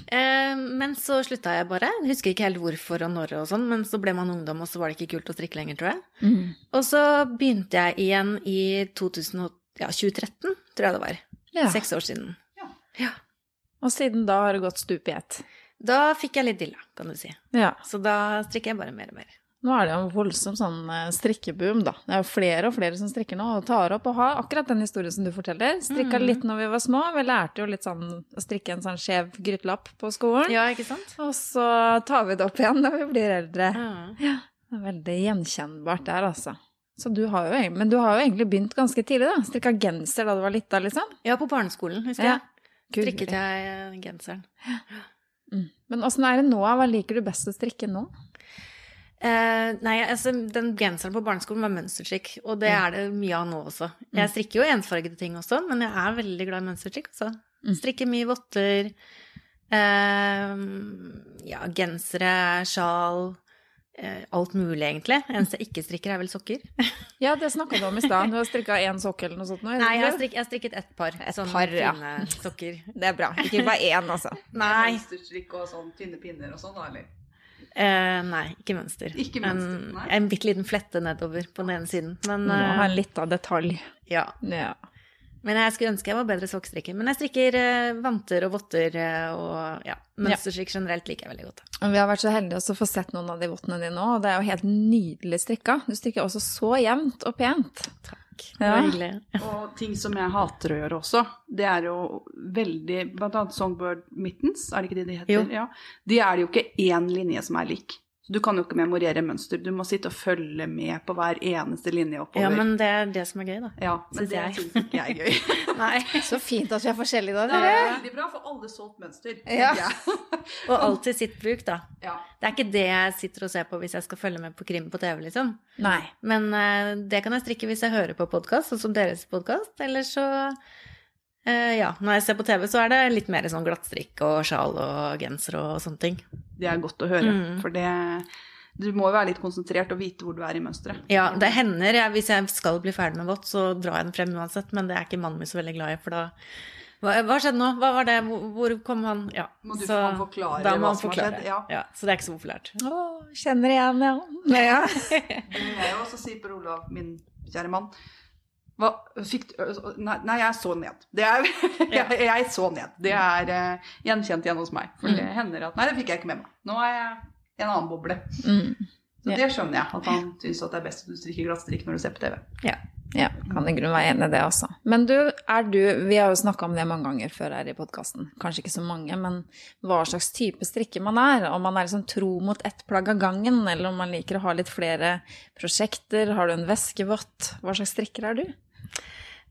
Eh, men så slutta jeg bare. Jeg husker ikke helt hvorfor og når og sånn, men så ble man ungdom, og så var det ikke kult å strikke lenger, tror jeg. Mm. Og så begynte jeg igjen i 2000, ja, 2013, tror jeg det var. Ja. Seks år siden. Og siden da har det gått stup i ett. Da fikk jeg litt dilla, kan du si. Ja. Så da strikker jeg bare mer og mer. Nå er det jo en voldsom sånn eh, strikkeboom, da. Det er jo flere og flere som strikker nå, og tar opp og har akkurat den historien som du forteller. Strikka Mm. litt når vi var små. Vi lærte jo litt sånn å strikke en sånn skjev grytelapp på skolen. Ja, ikke sant? Og så tar vi det opp igjen når vi blir eldre. Ja. Det er veldig gjenkjennbart der, altså. Så du har jo, men du har jo egentlig begynt ganske tidlig, da. Strikka genser da du var lita, liksom. ja, på barneskolen, husker Ja. jeg. Strikket jeg genseren. genseren. Mm. Men åssen er det nå? Hva liker du best å strikke nå? Eh, nei, altså, den genseren på barneskolen var mønsterstrikk, og det er det mye av nå også. Jeg strikker jo ensfargede ting også, men jeg er veldig glad i mønsterstrikk. Altså. Strikker mye votter. uh, ja, gensere, sjal. Uh, alt mulig, egentlig. Eneste jeg ikke strikker, er vel sokker. Ja, det snakka du om i stad. Du har strikka én sokk eller noe sånt? Nå, Nei, jeg har, strik, jeg har strikket ett par Et sånne par, ja. fine sokker. Det er bra. Ikke bare én, altså. Nei, Mønsterstrikk og sånn tynne pinner og sånn, da, eller? Eh, nei, ikke mønster. Ikke mønster, en, nei. en bitte liten flette nedover på den ene siden. Men, Må ha eh, en lita detalj. ja. Ja. Men jeg skulle ønske jeg var bedre sokkstrikker. Men jeg strikker eh, vanter og votter eh, og ja, mønsterstrikk generelt liker jeg veldig godt. Og Vi har vært så heldige å få sett noen av de vottene dine nå, og det er jo helt nydelig strikka. Du strikker også så jevnt og pent. Takk. Det Ja. var hyggelig. Og ting som jeg hater å gjøre også, det er jo veldig Blant annet Songbird Mittens, er det ikke det de heter? Jo. Ja. De er det jo ikke én linje som er lik. Så du kan jo ikke memorere mønster. Du må sitte og følge med på hver eneste linje oppover. Ja, men det er det som er gøy, da. Ja, men det syns ikke jeg er gøy. Nei. Så fint at vi er forskjellige da, Det er veldig bra for alle solgt mønster. Ja. Og alltid sitt bruk, da. Ja. Det er ikke det jeg sitter og ser på hvis jeg skal følge med på krim på TV, liksom. Nei. Men uh, det kan jeg strikke hvis jeg hører på podkast, sånn som deres podkast. Eller så uh, Ja, når jeg ser på TV, så er det litt mer sånn glattstrikk og sjal og genser og sånne ting. Det er godt å høre, Mm. for det Du må jo være litt konsentrert og vite hvor du er i mønsteret. Ja, det hender jeg, hvis jeg skal bli ferdig med vått, så drar jeg den frem uansett, men det er ikke mannen min så veldig glad i, for da hva, hva skjedde nå? Hva var det? Hvor, hvor kom han? Ja. Må du så få han forklare da må hva han som har forklare. skjedd, ja. Så det er ikke så populært. Å, kjenner igjen, ja. ja. Jeg også sier Per Olav, min kjære mann hva, fikk, nei, nei, jeg så ned. Det er, jeg, jeg så ned. Det er uh, gjenkjent igjen hos meg. For det hender at Nei, det fikk jeg ikke med meg. Nå er jeg i en annen boble. Mm. Så yeah. det skjønner jeg. At han syns det er best at du strikker glattstrikk når du ser på TV. Ja. Ja, kan i grunnen være enig i det, også. Men du, er du Vi har jo snakka om det mange ganger før her i podkasten. Kanskje ikke så mange, men hva slags type strikker man er. Om man er liksom tro mot ett plagg av gangen, eller om man liker å ha litt flere prosjekter. Har du en veskevott? Hva slags strikker er du?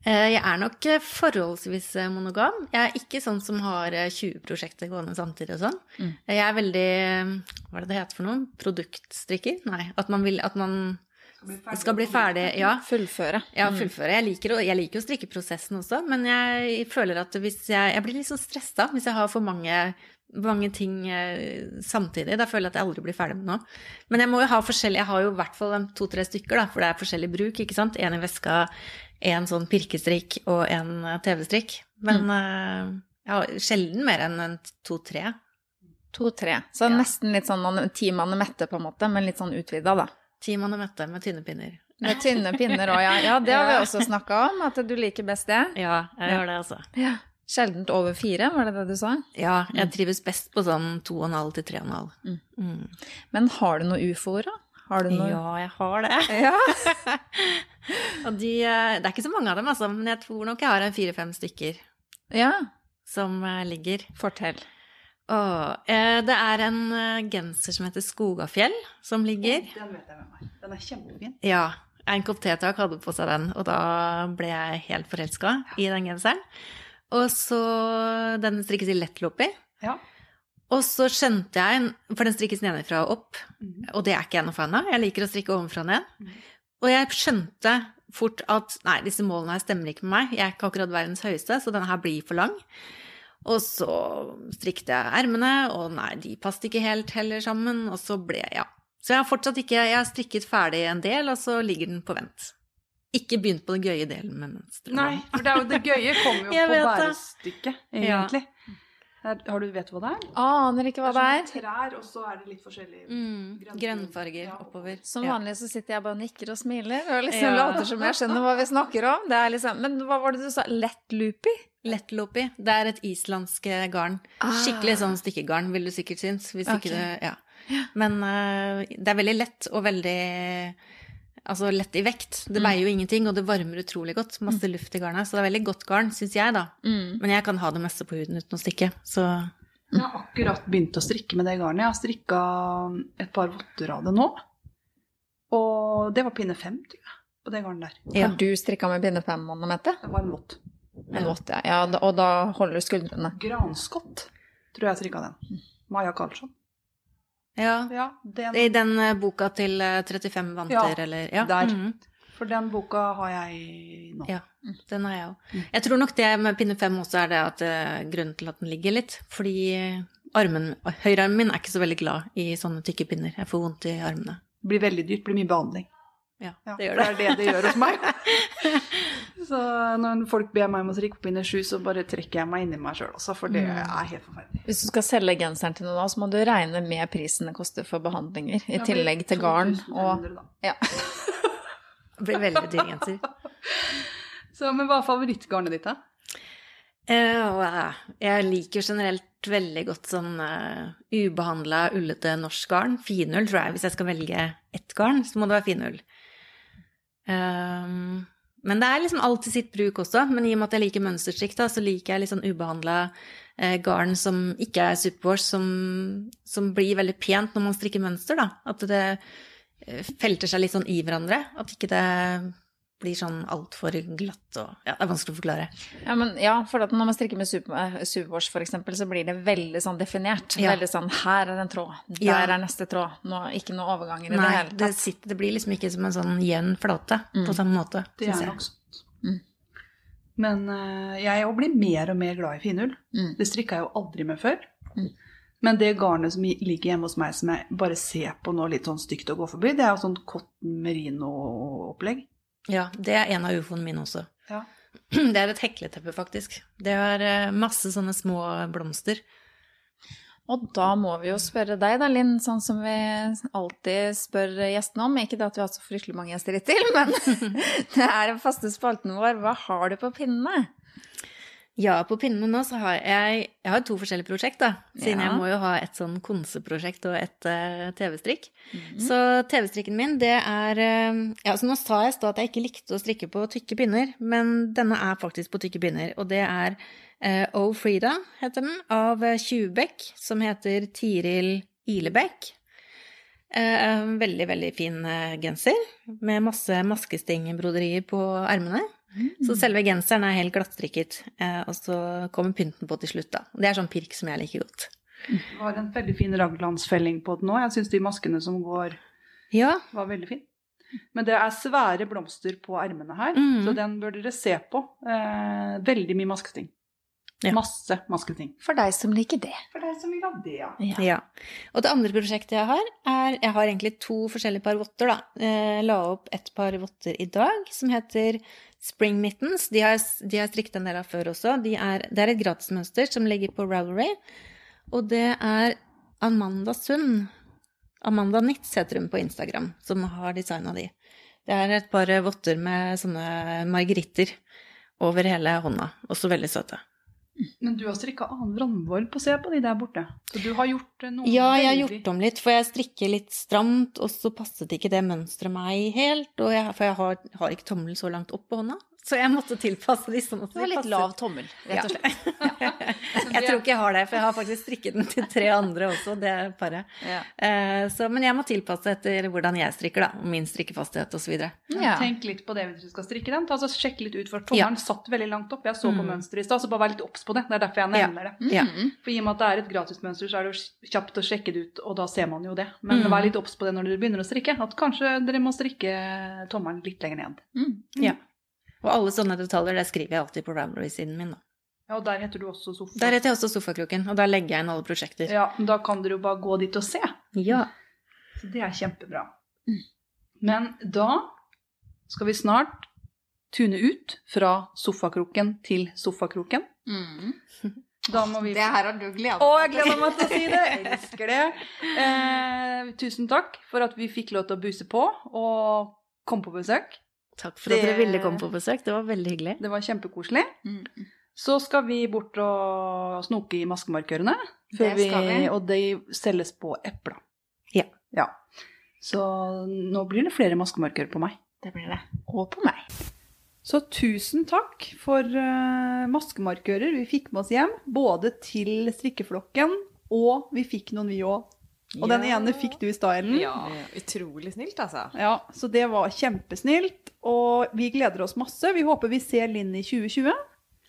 Eh, Jeg er nok eh, forholdsvis eh, monogam. Jeg er ikke sånn som har eh, 20 prosjekter gående samtidig og sånn. Mm. Jeg er veldig Hva er det det heter for noe? Produktstrikker? Nei. At man vil At man skal bli ferdig. Ja. Fullføre. Ja, fullføre. Jeg liker, jeg liker jo strikkeprosessen også, men jeg føler at hvis jeg Jeg blir litt sånn stressa hvis jeg har for mange, mange ting samtidig. Da føler jeg at jeg aldri blir ferdig med noe. Men jeg må jo ha forskjellig Jeg har jo i hvert fall to-tre stykker, da, for det er forskjellig bruk, ikke sant. En i veska, en sånn pirkestrikk og en eh, TV-strikk. Men mm. jeg har sjelden mer enn en to-tre. To-tre. Så Ja. nesten litt sånn man- mann Mette, på en måte, men litt sånn utvida, da. Ti mann og møtte med tynne pinner. Med tynne pinner òg, ja. Ja, det har vi også snakka om, at du liker best det. Ja, jeg Ja. gjør det, altså. Ja. Sjeldent over fire, var det det du sa? Ja, jeg trives best på sånn to og en halv til tre og en halv. Mm. Mm. Men har du noe ufoer, da? Har du noe Ja, jeg har det. Ja. Og de, eh, det er ikke så mange av dem, altså, men jeg tror nok jeg har en fire-fem stykker ja. som eh, ligger. Fortell. Åh, eh, det er en genser som heter Skogafjell, som ligger. Den vet jeg med meg. Den er kjempefin. Ja, en kopp tetak hadde på seg den, og da ble jeg helt forelska i den genseren. Og så Den strikkes i lettloppi. Ja. Og så skjønte jeg, for den strikkes nedenfra og opp, Mhm. og det er ikke jeg noe fan av. Jeg liker å strikke ovenfra og ned. Mhm. Og jeg skjønte fort at nei, disse målene her stemmer ikke med meg. Jeg er ikke akkurat verdens høyeste, så denne her blir for lang. Og så strikket jeg ermene, og nei, de passet ikke helt heller sammen, og så ble jeg, ja. Så jeg har fortsatt ikke, jeg har strikket ferdig en del, og så ligger den på vent. Ikke begynt på den gøye delen med mønsteret. Nei, for det, er jo, det gøye kommer jo på bærestykket, egentlig. Her, har du vet du hva det er? Aner ikke hva det er. Det er trær, og så er det litt forskjellige Mm, grønn- grønnfarger Ja. oppover. Som Ja. vanlig så sitter jeg bare og nikker og smiler og liksom Ja. later som jeg skjønner hva vi snakker om. Det er liksom, men hva var det du sa? Lettloopy? Lettlopi. Det er et islandsk eh, garn. Skikkelig sånn stikkegarn, vil du sikkert synes. Hvis okay. ikke du, ja. Men uh, det er veldig lett og veldig Altså lett i vekt. Det veier jo ingenting, og det varmer utrolig godt. Masse luft i garnet. Så det er veldig godt garn, syns jeg, da. Mm. Men jeg kan ha det meste på huden uten å stikke. Så Jeg har akkurat begynt å strikke med det garnet. Jeg har strikka et par votter av det nå. Og det var pinne fem, tror jeg, på det garnet der. ja. Har du strikka med pinne fem, Anne Mette? Det var en vott. En vått, ja. ja. Og da holder du skuldrene. Granskott, tror jeg jeg strikka den. Maja Karlsson. Ja. Ja, den, I den eh, boka til eh, 35 vanter, Ja, eller Ja. der. mhm. For den boka har jeg nå. Ja, den har jeg òg. Jeg tror nok det med pinne fem også er det at eh, grunnen til at den ligger litt. Fordi armen, høyrearmen min er ikke så veldig glad i sånne tykke pinner. Jeg får vondt i armene. Det blir veldig dyrt, blir mye behandling. Ja, Ja, det gjør det. det er det det gjør hos meg. så når folk ber meg om å strikke på pinne sju, så bare trekker jeg meg inni meg sjøl også, for det Mm. er helt forferdelig. Hvis du skal selge genseren til noen, da, så må du regne med prisen det koster for behandlinger, i Ja, tillegg til garn. Og, ja. Det blir veldig dyr genser. Så, men hva er favorittgarnet ditt, da? Eh, eh, jeg liker generelt veldig godt sånn uh, ubehandla, ullete norsk garn. Finull, tror jeg. Hvis jeg skal velge ett garn, så må det være finull. Um, men det er liksom alt til sitt bruk også. Men i og med at jeg liker mønsterstrikk, så liker jeg litt sånn ubehandla eh, garn som ikke er superwash, som, som blir veldig pent når man strikker mønster, da. At det eh, felter seg litt sånn i hverandre. At ikke det blir sånn altfor glatt og Ja, det er vanskelig å forklare. Ja, men, ja, for at når man strikker med super, eh, superwash eksempel, så blir det veldig sånn definert. Ja. Veldig sånn, her er en tråd, der Ja. er neste tråd. Nå, ikke noe overganger i det hele hele det, tatt. sitter, det blir liksom ikke som en sånn jevn flate på samme måte. Det er nok sånn. Mm. Men uh, jeg òg blir mer og mer glad i finull. Mm. Det strikka jeg jo aldri med før. Mm. Men det garnet som ligger hjemme hos meg som jeg bare ser på nå litt sånn stygt å gå forbi, det er jo sånn cotton merino-opplegg. Ja, det er en av ufoene mine også. Ja. Det er et hekleteppe, faktisk. Det har eh, masse sånne små blomster. Og da må vi jo spørre deg da, Linn, sånn som vi alltid spør gjestene om. Ikke det at vi har så fryktelig mange gjester hittil, men det er den faste spalten vår. Hva har du på pinnene? Ja, på pinnene nå så har jeg Jeg har to forskjellige prosjekt, da. Siden Ja. jeg må jo ha et sånn konseprosjekt og et uh, TV-strikk. Mhm. Så TV-strikken min, det er uh, Ja, så nå sa jeg i stad at jeg ikke likte å strikke på tykke pinner, men denne er faktisk på tykke pinner, og det er uh, O Frida, heter den, av Tjuvbekk, som heter Tiril Ilebekk. Veldig, veldig fin genser med masse maskestingbroderier på ermene. Så selve genseren er helt glattstrikket, eh, og så kommer pynten på til slutt, da. Det er sånn pirk som jeg liker godt. Det var en veldig fin raglandsfelling på den nå. Jeg syns de maskene som går, Ja, var veldig fine. Men det er svære blomster på ermene her, mm. så den bør dere se på. Eh, veldig mye maskesting. Ja. Masse masketing. For deg som liker det. For deg som vil ha det, ja. Ja. Og det andre prosjektet jeg har, er Jeg har egentlig to forskjellige par votter, da. Jeg la opp et par votter i dag som heter Spring Mittens. De har, de har strikket en del av før også. De er, det er et gratismønster som ligger på Ravelry. Og det er Amanda Sund. Amanda Nitz heter hun på Instagram, som har designa de. Det er et par votter med sånne margeritter over hele hånda. Også veldig søte. Men du har strikka annen vrangvoll på se på de der borte. Så du har gjort eh, noe Ja, jeg har gjort om litt, for jeg strikker litt stramt, og så passet ikke det mønsteret meg helt, og jeg, for jeg har, har ikke tommelen så langt opp på hånda. Så jeg måtte tilpasse de sånn at de litt lav tommel, rett og slett. Jeg tror ikke jeg har det, for jeg har faktisk strikket den til tre andre også, det paret. Ja. Eh, så, men jeg må tilpasse etter hvordan jeg strikker, da, min strikkefasthet osv. Ja. Tenk litt på det hvis du skal strikke den. Ta, så sjekk litt ut, for tommelen satt veldig langt opp. Jeg så på mønsteret i stad, så bare vær litt obs på det. Det er derfor jeg Ja. nevner det. Ja. Mm. For i og med at det er et gratismønster, så er det jo kjapt å sjekke det ut, og da ser man jo det. Men Mm. vær litt obs på det når dere begynner å strikke. At kanskje dere må strikke tommelen litt lenger ned. Mm. ja. Og alle sånne detaljer det skriver jeg alltid på Ravelry-siden min. Da. Ja, og der heter du også sofa. Der heter jeg også Sofakroken, og der legger jeg inn alle prosjekter. Ja, da kan dere jo bare gå dit og se. Ja. Så det er kjempebra. Men da skal vi snart tune ut fra sofakroken til sofakroken. Mm. Da må vi Det her har du gleda Å, jeg gleder meg til å si det! Jeg elsker det. Eh, tusen takk for at vi fikk lov til å buse på og komme på besøk. Takk for at dere ville komme på besøk, det var veldig hyggelig. Det var kjempekoselig. Mm. Så skal vi bort og snoke i maskemarkørene. Før Det skal vi. Og de selges på Epla. Ja. ja. Så nå blir det flere maskemarkører på meg. Det blir det. Og på meg. Så tusen takk for uh, maskemarkører vi fikk med oss hjem. Både til strikkeflokken, og vi fikk noen vi òg. Og den ene fikk du i stad, Ellen. Ja, utrolig snilt, altså. Ja, så det var kjempesnilt. Og vi gleder oss masse. Vi håper vi ser Linn i 2020.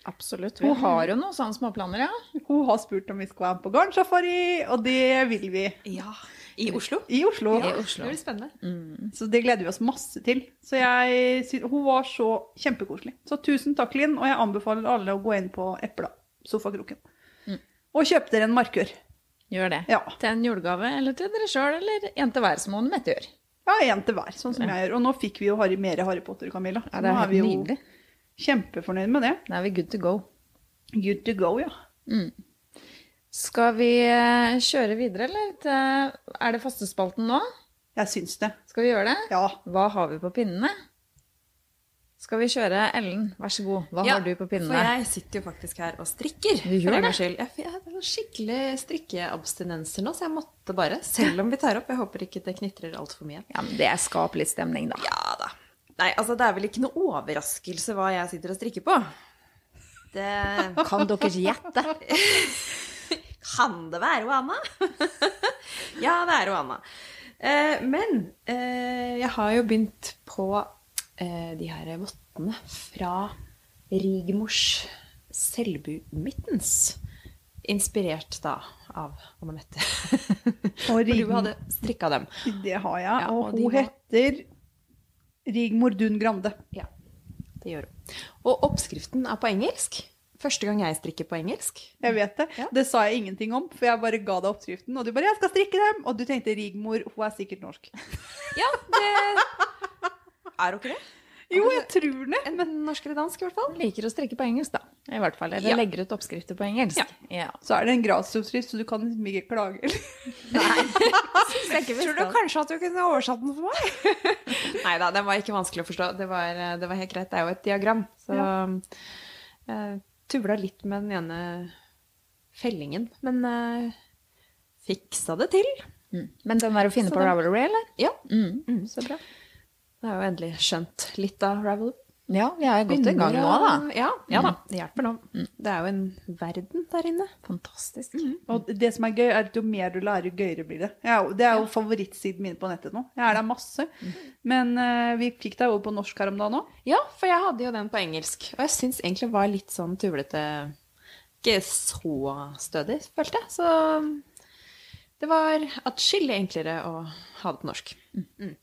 Absolutt. Hun har jo noen sånne småplaner, ja. Hun har spurt om vi skal være med på garnsafari, og det vil vi. Ja. I Oslo? i Oslo. I Oslo. Det blir spennende. Så det gleder vi oss masse til. Så jeg, hun var så kjempekoselig. Så tusen takk, Linn, og jeg anbefaler alle å gå inn på Epla, sofakroken, og kjøpe dere en markør. Gjør det. Ja. Til en julegave, eller til dere sjøl, eller en til hver, som hun Mette gjør. Ja, en til hver, sånn som jeg gjør. Og nå fikk vi jo Harry, mer Harry Potter, Camilla. Ja, det er nå er vi jo nydelig. kjempefornøyd med det. Da er vi good to go. Good to go, ja. Skal vi eh, kjøre videre, eller? Er det fastespalten nå? Jeg syns det. Skal vi gjøre det? Ja. Hva har vi på pinnene? Skal vi kjøre Ellen, vær så god. Hva har du på pinnene? For jeg sitter jo faktisk her og strikker. Du gjør det? skyld. Jeg, har skikkelig strikkeabstinenser nå, så jeg måtte bare, selv om vi tar opp Jeg håper ikke det knitrer altfor mye. Ja, men Det skaper litt stemning, da. Ja da. Nei, altså det er vel ikke noe overraskelse hva jeg sitter og strikker på. Det Kan dere gjette? Kan det være Oana? ja, det er Oana. Eh, men eh, jeg har jo begynt på de her vottene fra Rigmors Selbu-mittens. Inspirert da av Anne Mette. Og For du hadde strikka dem. det har jeg. Ja, og og hun heter Rigmor Dun Grande. Ja, det gjør hun. Og oppskriften er på engelsk. Første gang jeg strikker på engelsk. Jeg vet det. Ja. Det sa jeg ingenting om, for jeg bare ga deg oppskriften. Og du bare 'Jeg skal strikke dem!' Og du tenkte Rigmor, hun er sikkert norsk. Ja, det Er hun ikke det? Jo, jeg tror det. En norsk eller dansk, i hvert fall. Liker å strikke på engelsk, da. I hvert fall. Eller Ja. legger ut oppskrifter på engelsk. Ja. Ja. Så er det en gradsoppskrift, så du kan liksom ikke klage. Tror du kanskje at du kunne oversatt den for meg? Nei da, den var ikke vanskelig å forstå. Det var, det var helt greit. Det er jo et diagram. Så jeg tubla litt med den ene fellingen. Men uh, fiksa det til. Mm. Men den er å finne Så på den- Ravelry, eller? Ja. Mm. Så bra. Jeg har jo endelig skjønt litt av Ravel. Ja, vi er godt i gang nå, da. Mm. Ja, ja da. Det hjelper nå. Det er jo en verden der inne. Fantastisk. Og det som er gøy, er at jo mer du lærer, jo gøyere blir det. Er jo- det er jo favorittsiden min på nettet nå. Jeg er der masse. Men uh, vi fikk deg over på norsk her om dagen òg. Ja, for jeg hadde jo den på engelsk. Og jeg syns egentlig var litt sånn tullete Ikke så stødig, følte jeg. Så det var atskillig enklere å ha det på norsk. Mm.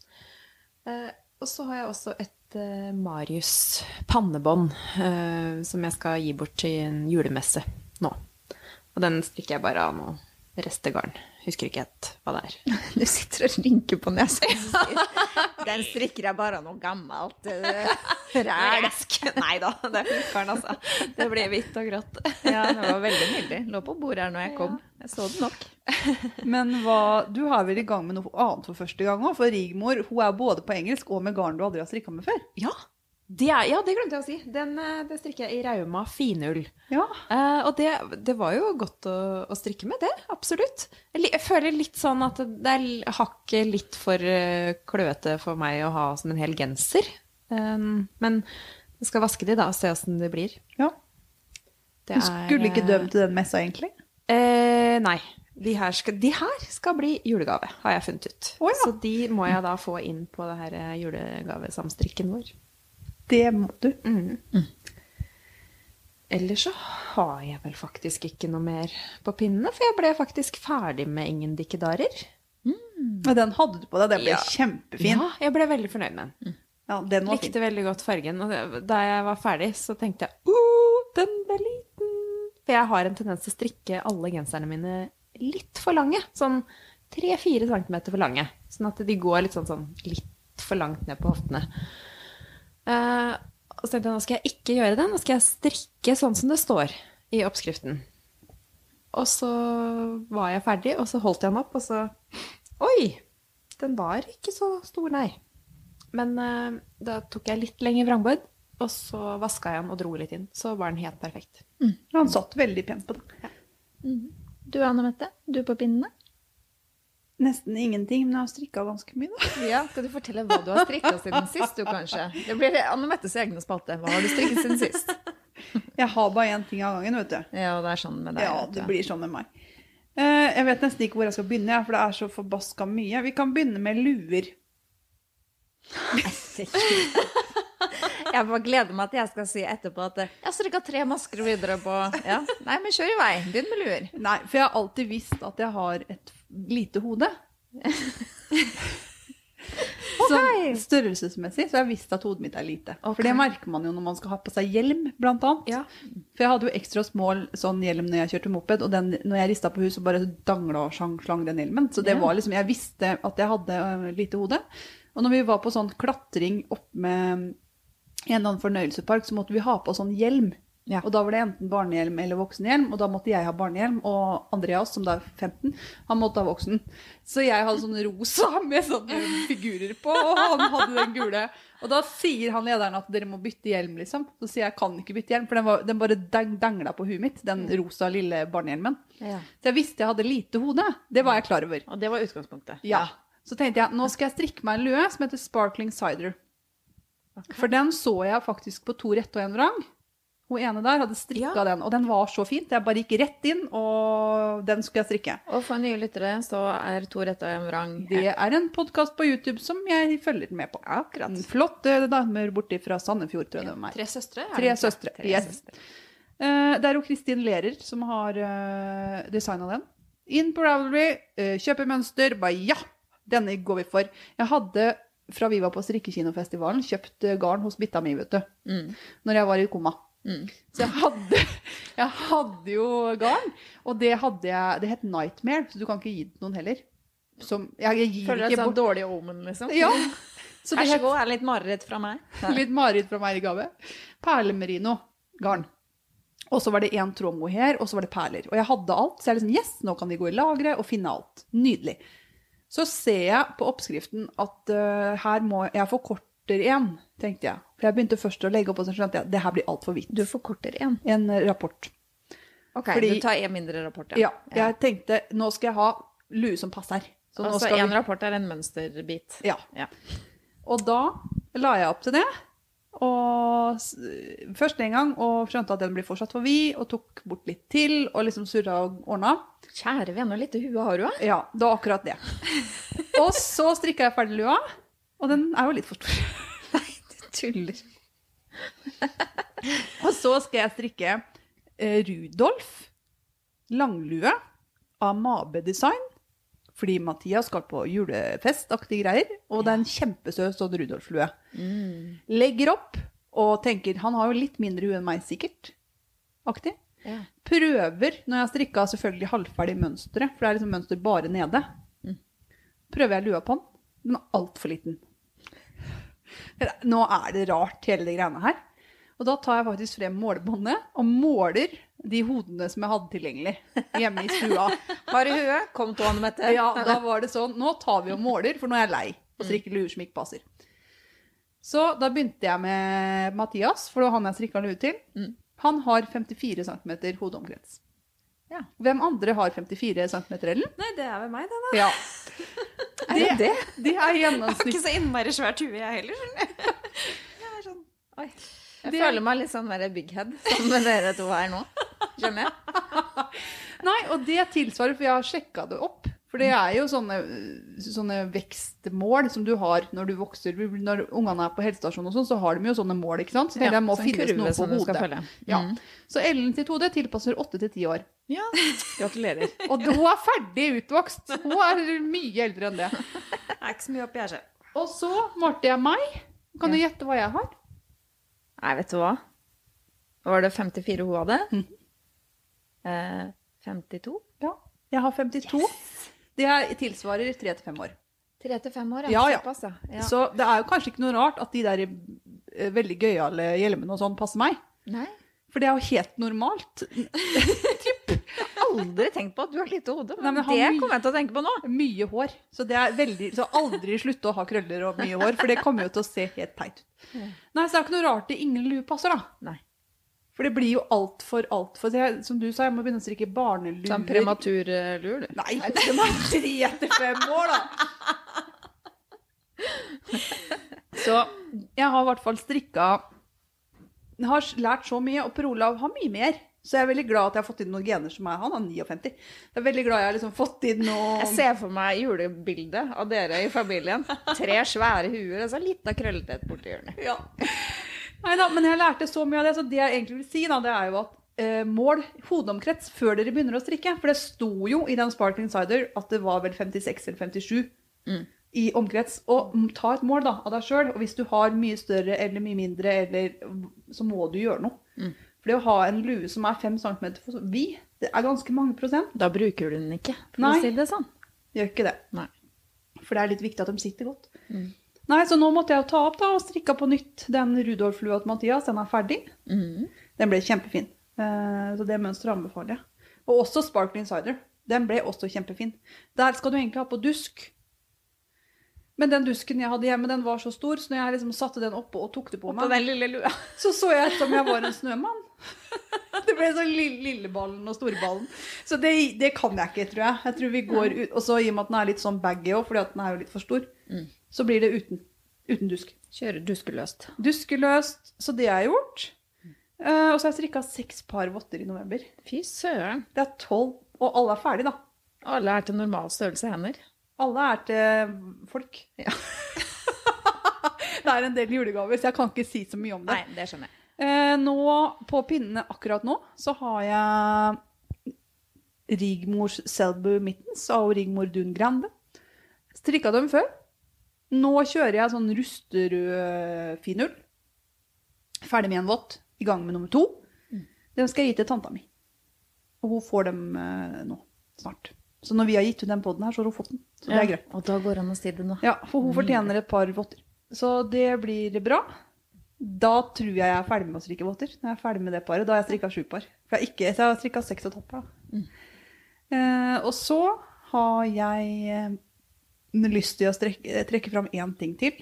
Eh, og så har jeg også et uh, Marius pannebånd uh, som jeg skal gi bort til en julemesse nå. Og den strikker jeg bare av noe restegarn. Husker ikke helt hva det er. Du sitter og rynker på nesa. Den strikker jeg bare av noe gammelt eh. Ræsk! Nei da, det er flikkeren, altså. Det ble hvitt og grått. Ja, det var veldig nydelig. Lå på bordet her når jeg kom. Jeg så det nok. Men hva, du er vel i gang med noe annet for første gang òg? For Rigmor hun er både på engelsk og med garn du aldri har strikka med før. Ja, det, er, ja, det glemte jeg å si. Den, eh, det strikker jeg i Rauma finull. Ja. Uh, og det, det var jo godt å, å strikke med, det. Absolutt. Jeg, jeg føler litt sånn at det er hakket litt for uh, kløete for meg å ha som en hel genser. Um, men jeg skal vaske de da og se åssen det blir. ja. Det Du skulle ikke dømt til den messa, egentlig? Uh, nei. De her, skal, de her skal bli julegave, har jeg funnet ut. Oh, ja. Så de må jeg da få inn på det her julegavesamstrikken vår. Det må du. Ellers så har jeg vel faktisk ikke noe mer på pinnene, for jeg ble faktisk ferdig med Ingen dikkedarer. Og den hadde du på deg. Den ble Ja. kjempefin. Ja, jeg ble veldig fornøyd med den. Ja, den var Likte fin. veldig godt fargen. Og da jeg var ferdig, så tenkte jeg oh, den ble liten. For jeg har en tendens til å strikke alle genserne mine litt for lange. Sånn tre-fire centimeter for lange. Sånn at de går litt sånn, sånn litt for langt ned på hoftene. Eh, og så tenkte jeg nå skal jeg ikke gjøre det. Nå skal jeg strikke sånn som det står i oppskriften. Og så var jeg ferdig, og så holdt jeg den opp, og så Oi! Den var ikke så stor, nei. Men uh, da tok jeg litt lenger vrangbord, og så vaska jeg den og dro litt inn. Så var den helt perfekt. Han satt veldig pent på den. Du Anne Mette, du på pinnene? Nesten ingenting, men jeg har strikka ganske mye. da. Ja, Skal du fortelle hva du har strikka siden sist, du kanskje? Det blir Anne Mettes egne spalte. Hva har du strikket siden sist? Jeg har bare én ting av gangen, vet du. Ja, det er sånn med deg. Ja, det blir sånn med meg. Eh, jeg vet nesten ikke hvor jeg skal begynne, for det er så forbaska mye. Vi kan begynne med luer. Jeg bare gleder meg til jeg skal si etterpå at jeg har strikka tre masker videre på ja. Nei, men kjør i vei. Begynn med luer. Nei, for jeg har alltid visst at jeg har et lite hode. Så størrelsesmessig så har jeg visst at hodet mitt er lite. For det merker man jo når man skal ha på seg hjelm, blant annet. Ja. For jeg hadde jo ekstra smål sånn hjelm når jeg kjørte moped, og den, når jeg rista på huset, så bare dangla og slang, slang den hjelmen. Så det Ja. var liksom, jeg visste at jeg hadde uh, lite hode. Og når vi var på sånn klatring opp med en eller annen fornøyelsespark, så måtte vi ha på sånn hjelm. Ja. Og da var det enten barnehjelm eller voksenhjelm, og da måtte jeg ha barnehjelm, og Andreas, som da er 15, han måtte ha voksen. Så jeg hadde sånn rosa med sånne figurer på, og han hadde den gule. Og da sier han lederen at dere må bytte hjelm, liksom. Så sier jeg kan ikke bytte hjelm, for den, var, den bare dang, dangla på huet mitt, den rosa lille barnehjelmen. Ja. Så jeg visste jeg hadde lite hode. Det var jeg klar over. Og det var utgangspunktet. Ja. Så tenkte jeg nå skal jeg strikke meg en lue som heter Sparkling Cider. For den så jeg faktisk på to rette og en vrang. Hun ene der hadde strikka Ja. den, og den var så fint. Jeg bare gikk rett inn, og den skulle jeg strikke. Og for nye lyttere så er To rette og en vrang Det er en podkast på YouTube som jeg følger med på. Akkurat. Flotte damer borti fra Sandefjord, tror jeg det var meg. Tre søstre? er Tre søstre. Tre Yes. søstre. Uh, det er jo Kristin Lerer som har uh, designa den. Inn på Ravelry, uh, kjøpe mønster. Bare ja! Denne går vi for. Jeg hadde, fra vi var på strikkekinofestivalen, kjøpt eh, garn hos bitta mi, vet du. Mm. Når jeg var i koma. Mm. Så jeg hadde, jeg hadde jo garn, og det hadde jeg Det het Nightmare, så du kan ikke gi det til noen heller. Som, jeg, jeg Føler deg sånn dårlig omen, liksom. Ja. Så Vær så god, er litt mareritt fra meg. Litt mareritt fra meg i gave. Perlemerino-garn. Og så var det én tråd mohair, og så var det perler. Og jeg hadde alt, så jeg liksom Yes, nå kan vi gå i lageret og finne alt. Nydelig. Så ser jeg på oppskriften at uh, her må jeg forkorter én, tenkte jeg. For jeg begynte først å legge opp, og så skjønte jeg at det her blir altfor hvitt. Du forkorter igjen. En eh, rapport. Ok, Fordi- du tar en mindre rapport, Ja, ja. jeg tenkte nå skal jeg ha lue som passer. Så Altså en vi... rapport er en mønsterbit. Ja. Ja. Og da la jeg opp til det. Og først en gang og skjønte at den blir fortsatt for vid, og tok bort litt til, og liksom surra og ordna. Kjære vene, lite hue har du, da? Ja, det var akkurat det. Og så strikka jeg ferdig lua, og den er jo litt for stor. Tuller. Og så skal jeg strikke eh, Rudolf langlue av Mabe Design. Fordi Mathias skal på julefestaktige greier, og det er en kjempesøt sånn Rudolf-lue. Legger opp og tenker Han har jo litt mindre hue enn meg, sikkert. Aktig. Ja. Prøver, når jeg har strikka selvfølgelig halvferdig mønsteret, for det er liksom mønster bare nede, prøver jeg lua på den. Den er altfor liten. Nå er det rart, hele de greiene her. Og da tar jeg faktisk frem målebåndet og måler de hodene som jeg hadde tilgjengelig hjemme i stua. Har du huet? Kom Anne Mette. Ja, da var det sånn. Nå tar vi og måler, for nå er jeg lei og strikker luer som ikke passer. Så da begynte jeg med Mathias, for det var han jeg strikka lue til. Han har 54 cm hodeomkrets. Ja. Hvem andre har 54 cm, Ellen? Nei, det er vel meg, det, da. Ja. Er det det? De er Jeg har ikke så innmari svært hue, jeg heller. Jeg er sånn. Jeg føler meg litt sånn mer big head, som dere to her nå. Skjønner jeg? Nei, og det tilsvarer, for jeg har sjekka det opp. For det er jo sånne, sånne vekstmål som du har når du vokser. Når ungene er på helsestasjon og sånn, så har de jo sånne mål, ikke sant? Så det ja, må finnes kurve noe på hodet. Ja. Mm. Så Ellen sitt hode tilpasser 8 til 10 år. Ja, gratulerer. Og hun er ferdig utvokst. Hun er mye eldre enn det. Det er ikke så mye oppi her, så. Og så målte jeg meg. Kan du gjette hva jeg har? Nei, vet du hva? Var det 54 hun hadde? Mm. Eh, 52? Ja. Jeg har 52. Det tilsvarer tre til fem år. Tre til fem år, Ja, ja. Ja. ja. Så det er jo kanskje ikke noe rart at de der eh, veldig gøyale hjelmene og sånn passer meg. Nei, For det er jo helt normalt. aldri tenkt på at du har lite hode. Nei, Men, men det kommer jeg til å tenke på nå. Mye hår. Så det er veldig, så aldri slutte å ha krøller og mye hår, for det kommer jo til å se helt teit ut. Nei, så det er ikke noe rart det ingen lue passer, da. Nei. For det blir jo altfor, altfor Som du sa, jeg må begynne å strikke barneluer. Sånn prematurlur, du. Nei, det var tre etter fem år, da! Så jeg har i hvert fall strikka Jeg har lært så mye, og Per Olav har mye mer. Så jeg er veldig glad at jeg har fått inn noen gener som er Han er 59. Jeg er veldig glad jeg har liksom fått inn noen Jeg ser for meg julebildet av dere i familien. Tre svære huer og så litt av krøllethet borti hjørnet. Ja. Nei da, men jeg lærte så mye av det. Så det jeg egentlig vil si, da, det er jo at eh, mål hodeomkrets før dere begynner å strikke. For det sto jo i den Sparkling Cider at det var vel 56 eller 57 Mm. i omkrets. Og ta et mål da, av deg sjøl. Og hvis du har mye større eller mye mindre, eller, så må du gjøre noe. Mm. For det å ha en lue som er 5 cm for vid, det er ganske mange prosent. Da bruker du den ikke, for Nei. å si det sånn. Gjør ikke det. Nei. For det er litt viktig at de sitter godt. Mm. Nei, så nå måtte jeg jo ta opp da, og strikka på nytt den Rudolf-lua til Mathias. Den er ferdig. Mm. Den ble kjempefin. Eh, så det mønsteret anbefaler jeg. Og også Sparkling Insider. Den ble også kjempefin. Der skal du egentlig ha på dusk. Men den dusken jeg hadde hjemme, den var så stor, så når jeg liksom satte den oppå og tok det på meg, lua. så så jeg ut som jeg var en snømann. Det ble sånn lille, lilleballen og storballen. Så det, det kan jeg ikke, tror jeg. Jeg tror vi går ut, Og så i og med at den er litt sånn baggy òg, fordi at den er jo litt for stor, Mm. Så blir det uten, uten dusk. Kjøre duskeløst. Duskeløst, så det er gjort. Uh, og så har jeg strikka seks par votter i november. Fy søren. Det er tolv, og alle er ferdige, da. Alle er til normal størrelse hender. Alle er til folk. Ja. det er en del julegaver, så jeg kan ikke si så mye om det. Nei, det skjønner jeg. Eh, nå, på pinnene akkurat nå, så har jeg Rigmors Selbu Mittens og Rigmor Dun Grande. Strikka dem før. Nå kjører jeg sånn rusterød finull. Ferdig med en vått. I gang med nummer to. Den skal jeg gi til tanta mi. Og hun får dem eh, nå snart. Så når vi har gitt ut den poden her, så har hun fått den. Så det er greit. Og da går an å si det nå. Ja, for hun fortjener et par votter. Så det blir bra. Da tror jeg jeg er ferdig med å strikke votter. Når jeg er ferdig med det paret. Da har jeg strikka sju par. For jeg, ikke, jeg har strikka seks og et halvt par. da. Eh, og så har jeg eh, lyst til å strekke, trekke fram én ting til.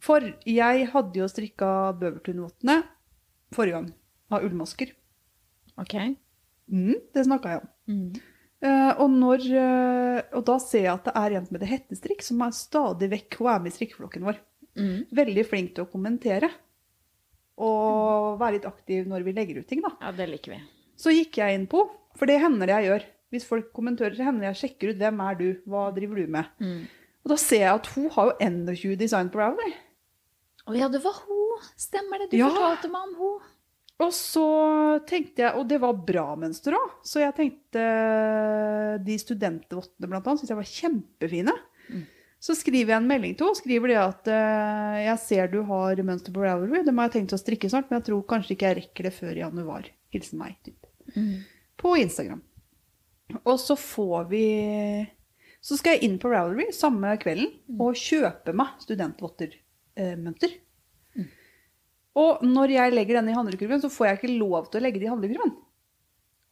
For jeg hadde jo strikka Bøvertun-vottene forrige gang av ullmasker. Ok. Mm, det snakka jeg om. Mm. Uh, og, når, uh, og da ser jeg at det er en som heter Hettestrikk, som er stadig vekk Hun er med i strikkeflokken vår. Mm. Veldig flink til å kommentere. Og være litt aktiv når vi legger ut ting, da. Ja, det liker vi. Så gikk jeg inn på, for det hender det jeg gjør. Hvis folk kommenterer, til henne, jeg sjekker ut hvem er du, hva driver du med. Mm. Og da ser jeg at hun har jo 21 design på Rowley. Å ja, det var hun. Stemmer det. Du Ja. fortalte meg om hun. Og så tenkte jeg, og det var bra mønster òg, så jeg tenkte de studentvottene blant annet syntes jeg var kjempefine. Mm. Så skriver jeg en melding til henne, skriver det at uh, jeg ser du har mønster på Ravelry, Det må jeg tenkt å strikke snart, men jeg tror kanskje ikke jeg rekker det før i januar. Hilsen meg, typ. Mm. På Instagram. Og så får vi Så skal jeg inn på Ravelry samme kvelden og kjøpe meg studentvotter-mønter. Og når jeg legger denne i handlekurven, så får jeg ikke lov til å legge det i handlekurven.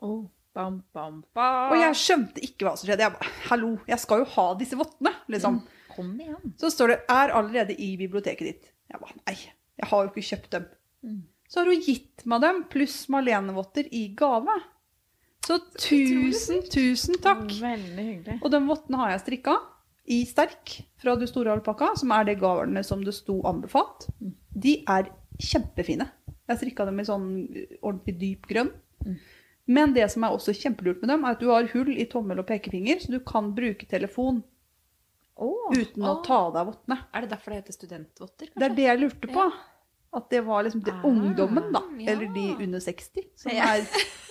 Oh, bam, bam, bam. Og jeg skjønte ikke hva som skjedde. Jeg bare, hallo, jeg skal jo ha disse vottene, liksom. Kom igjen. Så står det, er allerede i biblioteket ditt. Jeg bare, nei, jeg har jo ikke kjøpt dem. Mm. Så har hun gitt meg dem, pluss Marlene-votter i gave. Så tusen, tusen takk. Veldig hyggelig. Og den votten har jeg strikka i sterk fra Du store alpakka, som er det garnet som det sto anbefalt. De er kjempefine. Jeg strikka dem i sånn ordentlig dyp grønn. Men det som er også kjempelurt med dem, er at du har hull i tommel og pekefinger, så du kan bruke telefon Oh, uten å ta av deg vottene. Er det derfor det heter studentvotter? Det er det jeg lurte på. At det var liksom det, Ah, ungdommen, da. ja. Eller de under 60. Som Ja. er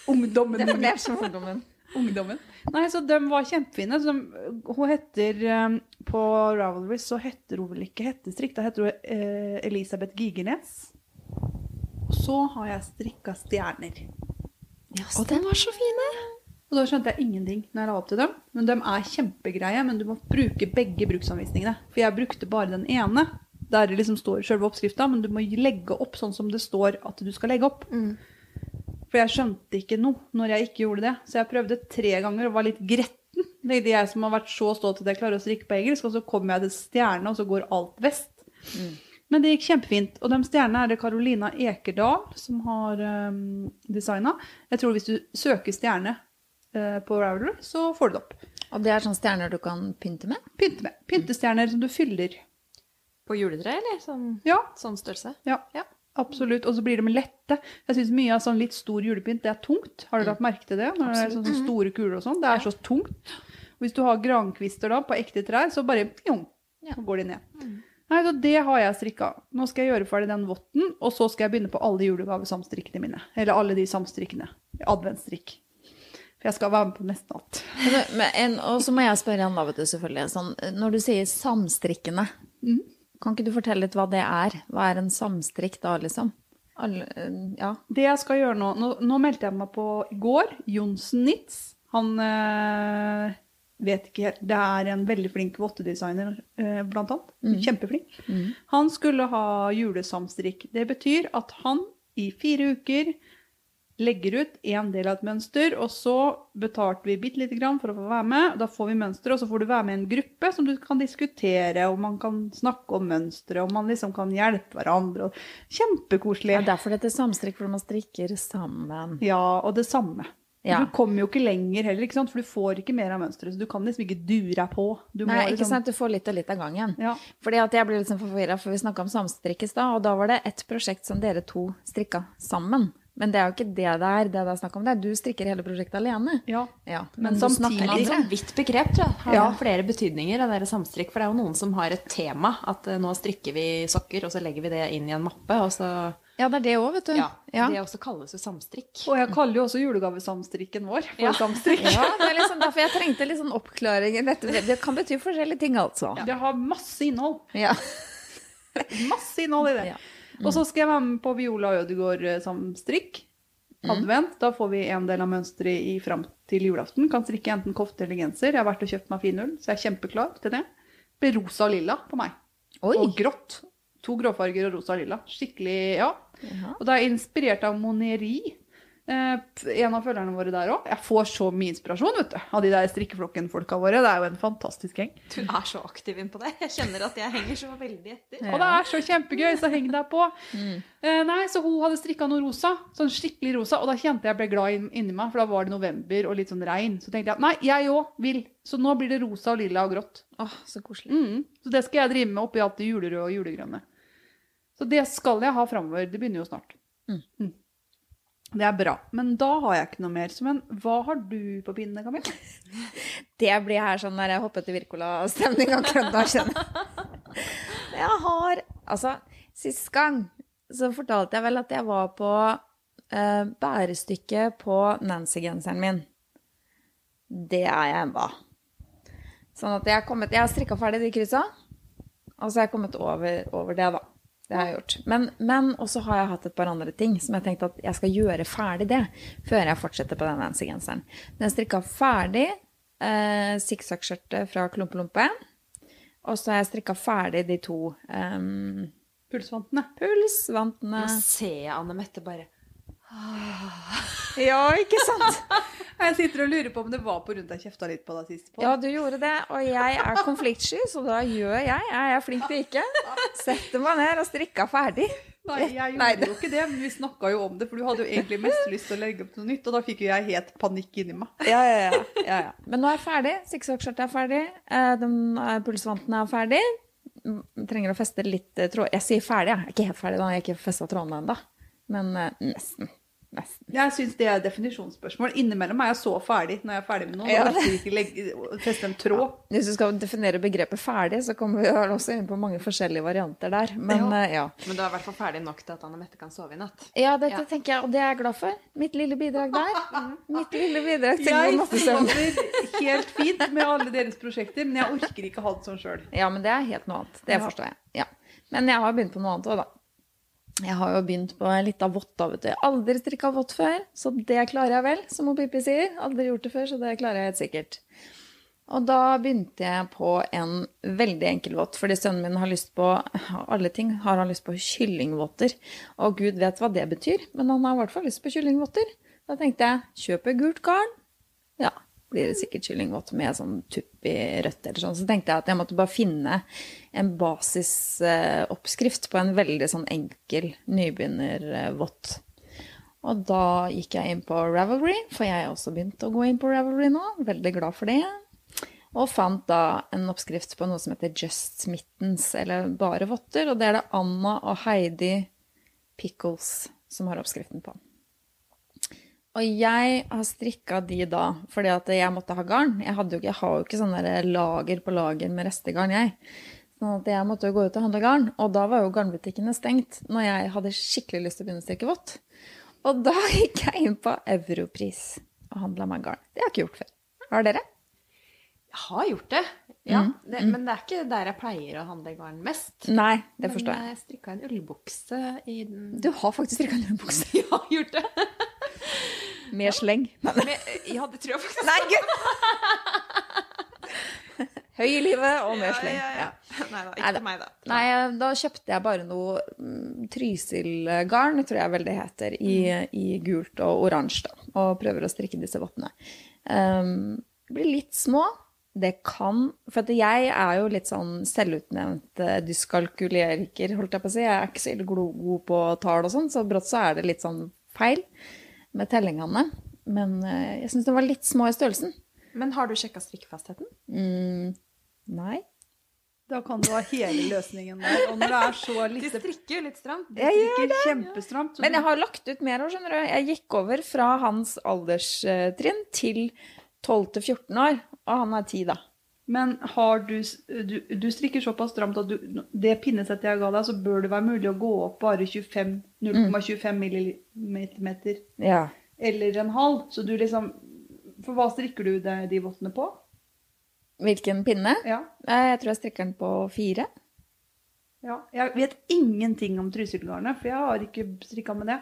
ungdommen. mitt som ungdommen. ungdommen. Nei, så de var kjempefine. Så de, hun heter eh, På Ravelry så heter hun vel ikke Hettestrikk, da heter hun eh, Elisabeth Gigernes. Og så har jeg strikka stjerner. Og de var så fine! Og da skjønte jeg ingenting når jeg la opp til dem. Men de er kjempegreie, men du må bruke begge bruksanvisningene. For jeg brukte bare den ene, der det liksom står selve oppskrifta, men du må legge opp sånn som det står at du skal legge opp. For jeg skjønte ikke noe når jeg ikke gjorde det. Så jeg prøvde tre ganger og var litt gretten. Det er jeg som har vært så stolt at jeg klarer å strikke på engelsk, og så kommer jeg til stjerne, og så går alt vest. Men det gikk kjempefint. Og de stjernene er det Carolina Ekerdal som har um, designa. Jeg tror hvis du søker stjerne uh, på Ravelry, så får du det opp. Og det er sånne stjerner du kan pynte med? Pynte med. Pyntestjerner som du fyller. På juletre, eller? Sånn, Ja, sånn størrelse? ja, Ja. absolutt. Og så blir de lette. Jeg syns mye av sånn litt stor julepynt, det er tungt. Har dere lagt merke til det? Når det er sånne sånn store kuler og sånn. Det er så tungt. Hvis du har grankvister da på ekte trær, så bare pjong, så går de ned. Nei, så det har jeg strikka. Nå skal jeg gjøre ferdig den votten, og så skal jeg begynne på alle julegavesamstrikkene mine. Eller alle de samstrikkene. Adventsstrikk. For jeg skal være med på nesten alt. Og så må jeg spørre da, vet du, selvfølgelig. Sånn, når du sier samstrikkende, kan ikke du fortelle litt hva det er? Hva er en samstrikk da, liksom? Alle, ja. Det jeg skal gjøre nå Nå, nå meldte jeg meg på i går. Johnsen Nitz. Han øh, vet ikke helt Det er en veldig flink vottedesigner, øh, blant annet. Kjempeflink. Han skulle ha julesamstrikk. Det betyr at han i fire uker legger ut én del av et mønster, og så betalte vi bitte lite grann for å få være med. Da får vi mønster, og så får du være med i en gruppe som du kan diskutere, og man kan snakke om mønstre, og man liksom kan hjelpe hverandre. Kjempekoselig. Ja, er derfor det heter samstrikk, for man strikker sammen. Ja, og det samme. Ja. Du kommer jo ikke lenger heller, ikke for du får ikke mer av mønsteret. Så du kan liksom ikke dure på. Du Nei, ikke liksom- sant? Du får litt og litt av gangen. Ja. Fordi at jeg ble litt sånn forvirra, for vi snakka om samstrikk i stad, og da var det ett prosjekt som dere to strikka sammen. Men det er jo ikke det det er, det det er snakk om. Det er du strikker hele prosjektet alene. ja. Ja, Men du samtidig- snakker er litt sånn vidt begrep, tror jeg. Har Ja. flere betydninger av dere samstrikk. For det er jo noen som har et tema. At eh, nå strikker vi sokker, og så legger vi det inn i en mappe. Og så Ja, det er det òg, vet du. Ja. Ja. Det også kalles jo samstrikk. Og jeg kaller jo også julegavesamstrikken vår for Ja. samstrikk. Ja, det er liksom derfor jeg trengte litt sånn oppklaring. Dette, det kan bety forskjellige ting, altså. Det har masse innhold. Ja. Masse innhold i det. Ja. Og så skal jeg være med på Viola Ødegaard som strikk. Advent. Da får vi en del av mønsteret i fram til julaften. Kan strikke enten kofte eller genser. Jeg har vært og kjøpt meg finull, så jeg er kjempeklar til det. Det blir rosa og lilla på meg. Oi. Og grått. To gråfarger og rosa og lilla. Skikkelig, ja. Jaha. Og da er jeg inspirert av Moneri. Eh, en av følgerne våre der òg. Jeg får så mye inspirasjon vet du, av de der strikkeflokken-folka våre. Det er jo en fantastisk gjeng. Du er så aktiv inn på det. Jeg kjenner at jeg henger så veldig etter. Og det er så kjempegøy, så heng deg på. Eh, nei, så hun hadde strikka noe rosa, sånn skikkelig rosa, og da kjente jeg ble glad inn, inni meg, for da var det november og litt sånn regn. Så tenkte jeg nei, jeg òg vil. Så nå blir det rosa og lilla og grått. Åh, så koselig. Mm. Så det skal jeg drive med oppi alt det julerøde og julegrønne. Så det skal jeg ha framover. Det begynner jo snart. Mm. Det er bra. Men da har jeg ikke noe mer. Så, men hva har du på pinnene, Camilla? Det blir her sånn når jeg hopper til Wirkola-stemning akkurat da, kjenner jeg. Jeg har Altså, sist gang så fortalte jeg vel at jeg var på eh, bærestykket på Nancy-genseren min. Det er jeg ennå. Sånn at jeg har kommet Jeg har strikka ferdig de kryssa, og så har jeg kommet over, over det, da. Det har jeg gjort. Men, men også har jeg hatt et par andre ting som jeg tenkte at jeg skal gjøre ferdig det før jeg fortsetter på den Nancy-genseren. Den strikka ferdig eh, sikksakkskjørtet fra Klumpelompe. Og så har jeg strikka ferdig de to um, Pulsvantene. pulsvantene. Nå ser jeg Anne Mette bare Ja, ikke sant? Jeg sitter og lurer på om det var på rundt jeg kjefta litt på deg sist. På. Ja, du gjorde det. Og jeg er konfliktsky, så da gjør jeg. Jeg er flink til ikke. Setter meg ned og strikka ferdig. Nei, jeg gjorde Nei, det- jo ikke det, men vi snakka jo om det. For du hadde jo egentlig mest lyst til å legge opp noe nytt, og da fikk jo jeg helt panikk inni meg. Ja, ja, ja. ja, ja. Men nå er jeg ferdig. Sikksakkskjørtet er ferdig. eh, eh, pulsvanten er ferdig. Mm, Trenger å feste litt eh, tråd. Jeg sier ferdig, jeg. Jeg er ikke helt ferdig da. Jeg har ikke festa trådene ennå. Men nesten. Nesten. Jeg syns det er definisjonsspørsmål. Innimellom er jeg så ferdig når jeg er ferdig med noe. Ja. jeg ikke legge, feste en tråd. Hvis du skal definere begrepet ferdig, så kommer vi også inn på mange forskjellige varianter der. Men Ja. eh, ja. Men du er i hvert fall ferdig nok til at Anne Mette kan sove i natt. Ja, dette Ja. tenker jeg, og det er jeg glad for. Mitt lille bidrag der. Mitt lille bidrag til Jeg god nattesøvn. sover helt fint med alle deres prosjekter, men jeg orker ikke ha det sånn sjøl. Ja, men det er helt noe annet. Det Ja. forstår jeg. Ja. Men jeg har begynt på noe annet òg, da. Jeg har jo begynt på litt av vått, vet du. Aldri strikka vått før, så det klarer jeg vel, som Pippi sier. Aldri gjort det før, så det klarer jeg helt sikkert. Og da begynte jeg på en veldig enkel vått, fordi sønnen min har lyst på alle ting. Har han lyst på kyllingvotter. Og gud vet hva det betyr, men han har i hvert fall lyst på kyllingvotter. Da tenkte jeg kjøpe gult garn. Ja, blir det sikkert kyllingvått med sånn tupp i rødt eller sånn. Så tenkte jeg at jeg måtte bare finne en basisoppskrift på en veldig sånn enkel nybegynnervått. Og da gikk jeg inn på Ravelry, for jeg har også begynt å gå inn på Ravelry nå. Veldig glad for det. Og fant da en oppskrift på noe som heter Just Mittens, eller bare votter. Og det er det Anna og Heidi Pickles som har oppskriften på. Og jeg har strikka de da fordi at jeg måtte ha garn. Jeg, jo ikke, jeg har jo ikke sånn lager på lager med restegarn, jeg. Sånn at jeg måtte jo gå ut og handle garn. Og da var jo garnbutikkene stengt når jeg hadde skikkelig lyst til å begynne å strikke vått. Og da gikk jeg inn på Europris og handla meg garn. Det har jeg ikke gjort før. Har dere? Jeg har gjort det, ja. Det, men det er ikke der jeg pleier å handle garn mest. Nei, det forstår jeg. Men jeg. jeg strikka en ullbukse i den Du har faktisk strikka en ullbukse? Jeg har gjort det. Med sleng. Ja, det tror jeg faktisk. nei, gud! Høy i livet og med sleng. Ja. Nei da, ikke meg, da. Nei, da kjøpte jeg bare noe mm, Trysil-garn, tror jeg vel det heter, i, i gult og oransje, da. Og prøver å strikke disse vottene. Um, blir litt små. Det kan For jeg er jo litt sånn selvutnevnt eh, dyskalkuleriker, holdt jeg på å si. Jeg er ikke så god på tall og sånn, så brått så er det litt sånn feil med tellingene. Men eh, jeg syns de var litt små i størrelsen. Men har du sjekka strikkefastheten? Mm, nei. Da kan du ha hele løsningen der. Og når det er så Du lite strikker jo litt stramt. Du strikker kjempestramt. Men jeg har lagt ut mer år, skjønner du. Jeg gikk over fra hans alderstrinn til 12 til 14 år, og han er 10 da. Men har du, du, du strikker såpass stramt at du, det pinnesettet jeg ga deg, så bør det være mulig å gå opp bare 25 0,25 mm. Ja. eller en halv. Så du liksom For hva strikker du de, de vottene på? Hvilken pinne? Ja. Jeg tror jeg strikker den på fire. ja. Jeg vet ingenting om trysilgarnet, for jeg har ikke strikka med det.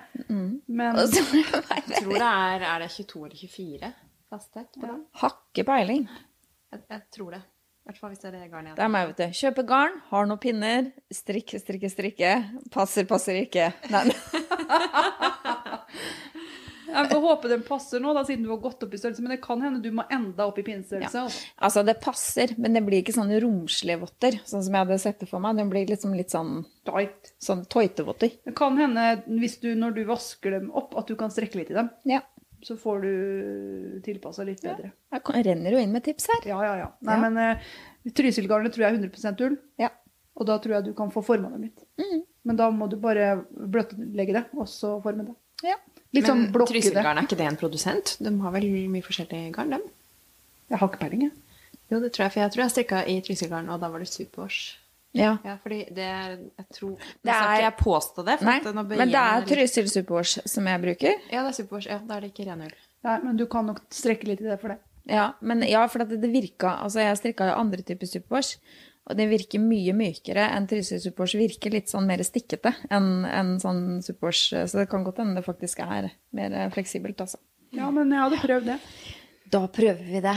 Men så- Jeg tror det er Er det 22 eller 24 fasthet på den? Hakke peiling. Jeg, jeg tror det. I hvert fall hvis det er det garnet Det er meg, vet du. Kjøpe garn, har noen pinner, strikke, strikke, strikke. Passer, passer ikke. Nei. jeg får håpe den passer nå, da, siden du har gått opp i størrelse. Men det kan hende du må enda opp i pinnestørrelse. altså. Altså, det passer, men det blir ikke sånne romslige votter, sånn som jeg hadde sett det for meg. Den blir liksom litt sånn, Tight. sånn tøytevotter. Det kan hende, hvis du, når du vasker dem opp, at du kan strekke litt i dem. Ja. Så får du tilpassa litt bedre. Jeg renner jo inn med tips her. Ja, ja, ja. Nei, Ja. men uh, Trysilgarnet tror jeg er 100% ull. Ja. Og da tror jeg du kan få forma dem litt. Mm. Men da må du bare bløtlegge det, og så forme det. Ja. Litt sånn Men blokke det. Trysilgarn, er ikke det en produsent? De har vel mye forskjellige garn, dem? Jeg har ikke peiling, jeg. Jo, det tror jeg, for jeg tror jeg strikka i Trysilgarn, og da var det Superwash. Ja. Ja, fordi det er Jeg tror Nå Det skal er- ikke jeg påstå det. For Nei, at nå men det er. Trysil Superwash som jeg bruker. Ja, det er Superwash. Ja, da er det ikke ren ull. Nei, men du kan nok strekke litt i det for det. Ja, men ja, for at det virka Altså, jeg strikka jo andre typer Superwash, og det virker mye mykere enn Trysil Superwash. Virker litt sånn mer stikkete enn en sånn Superwash, så det kan godt hende det faktisk er mer fleksibelt, altså. Ja, men jeg hadde prøvd det. Da prøver vi det.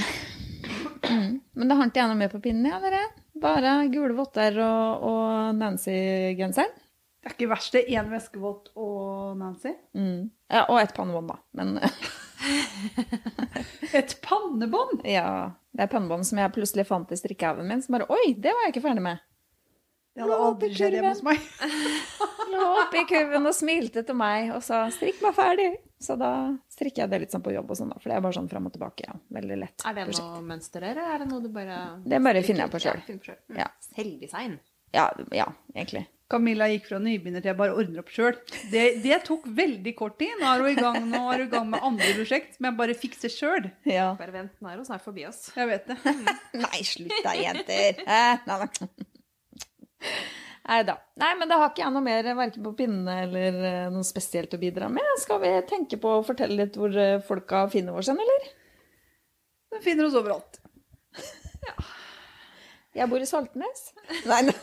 Mm. Men da har ikke jeg med på pinnen, ja, dere. Bare gule votter og, og Nancy-genseren. Det er ikke verst, det. Én væskevåt og Nancy. Mm. Ja, og et pannebånd, da. Men Et pannebånd! ja, det er pannebånd som jeg plutselig fant i strikkehaugen min. Som bare Oi, det var jeg ikke ferdig med. Det hadde aldri skjedd hjemme hos meg. Lå oppi kurven og smilte til meg og sa 'strikk meg ferdig'. Så da strikker jeg det litt sånn på jobb og sånn, da. For det er bare sånn fram og tilbake. Ja. Veldig lett. Er det prosjekt. noe mønster der, eller er det noe du bare Det bare finner jeg på Ja, selv. finner på selv. Mm. Ja. Selvdesign. Ja, ja, egentlig. Camilla gikk fra nybegynner til jeg bare ordner opp sjøl. Det, det tok veldig kort tid. Nå er hun i gang, nå er hun i gang med andre prosjekt som jeg bare fikser sjøl. Ja. Bare vent, nå er hun snart forbi oss. Jeg vet det. Nei, slutt da, jenter. Eh, Nei, nei. Nei da. Nei, men da har ikke jeg noe mer verken på pinnene eller eh, noe spesielt å bidra med. Skal vi tenke på å fortelle litt hvor eh, folka finner oss hen, eller? De finner oss overalt. Jeg bor i Saltnes. Nei, nei.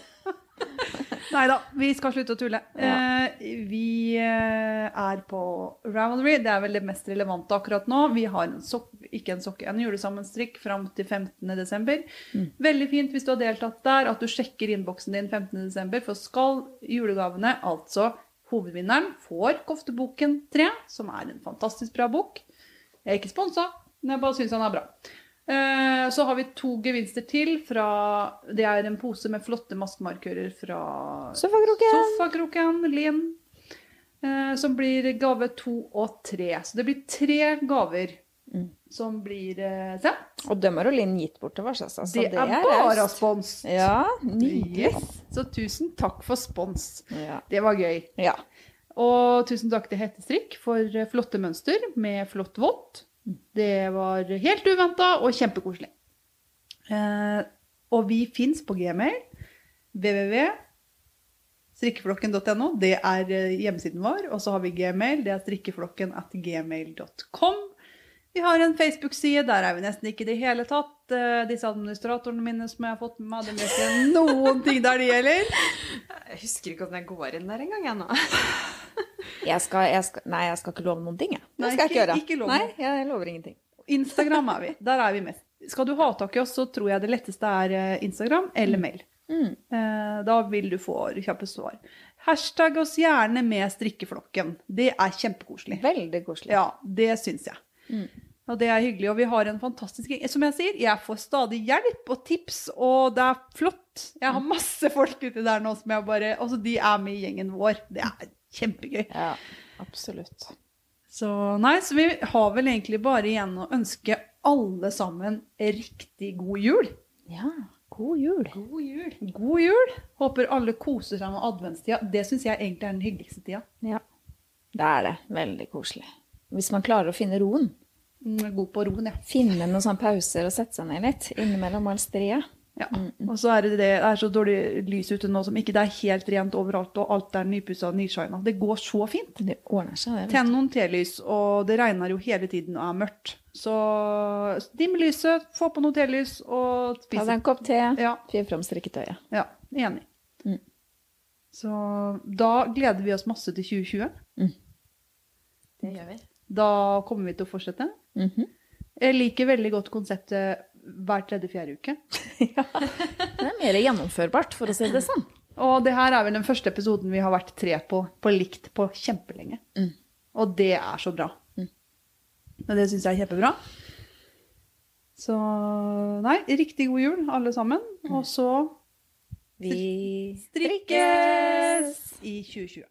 Nei da, vi skal slutte å tulle. Ja. Eh, vi eh, er på Ravelry. Det er vel det mest relevante akkurat nå. Vi har en sokk, ikke en sokke, en julesammenstrikk fram til 15.12. Veldig fint hvis du har deltatt der, at du sjekker innboksen din 15.12. For skal julegavene, altså hovedvinneren, får Kofteboken 3, som er en fantastisk bra bok. Jeg er ikke sponsa, men jeg bare syns han er bra. Eh, Så har vi to gevinster til fra Det er en pose med flotte maskemarkører fra Sofakroken. Sofakroken, Linn. eh, Som blir gave to og tre. Så det blir tre gaver som blir eh, sendt. Og dem har Linn gitt bort til oss, altså. det, Det er bare raust. spons. Ja, nydelig. Yes. Så tusen takk for spons. Ja. Det var gøy. ja. Og tusen takk til Hettestrikk for flotte mønster med flott vått. Det var helt uventa og kjempekoselig. Eh, og vi fins på gmail. www.strikkeflokken.no. Det er eh, hjemmesiden vår. Og så har vi gmail. Det er strikkeflokken at gmail.com. Vi har en Facebook-side. Der er vi nesten ikke i det hele tatt. Eh, Disse administratorene mine som jeg har fått med meg, de vet ikke noen ting der det gjelder. Jeg husker ikke om jeg går inn der engang, jeg nå. Jeg skal, jeg skal, nei, jeg skal ikke love noen ting, jeg. Det skal jeg ikke- gjøre. ikke nei, jeg lover ingenting. Instagram er vi. Der er vi mest. Skal du ha tak i oss, så tror jeg det letteste er eh, Instagram eller mail. Mm. Eh, Da vil du få kjappe svar. Hashtag oss gjerne med strikkeflokken. Det er kjempekoselig. Veldig koselig. Ja, det syns jeg. Mm. Og det er hyggelig. Og vi har en fantastisk gjeng. Som jeg sier, jeg får stadig hjelp og tips, og det er flott. Jeg har masse folk ute der nå som jeg bare Altså, de er med i gjengen vår. Det er kjempegøy. Ja, absolutt. Så nei, så vi har vel egentlig bare igjen å ønske alle sammen riktig god jul. Ja, god jul. God jul. God jul. Håper alle koser seg med adventstida. Det syns jeg egentlig er den hyggeligste tida. Ja, det er det. Veldig koselig. Hvis man klarer å finne roen. Mm, God på roen, ja. Finne noen sånne pauser og sette seg ned litt innimellom all street. Ja. Og så er det det, er så dårlig lys ute nå som ikke det er helt rent overalt, og alt er nypussa og nyshina. Det går så fint. Det ordner seg, det. Tenn noen telys, og det regner jo hele tiden og er mørkt. Så dim lyset, få på noe telys og spis. Ta deg en kopp te, Ja. fyr fram strikketøyet. Ja, enig. Mm. Så da gleder vi oss masse til 2020. Det gjør vi. Da kommer vi til å fortsette. Mhm. Jeg liker veldig godt konseptet hver tredje-fjerde uke. Det er mer gjennomførbart, for å si det sånn. Og det her er vel den første episoden vi har vært tre på, på likt på kjempelenge. Mm. Og det er så bra. Mm. Og det syns jeg er kjempebra. Så nei, riktig god jul, alle sammen. Mm. Og så Vi strikkes i 2020.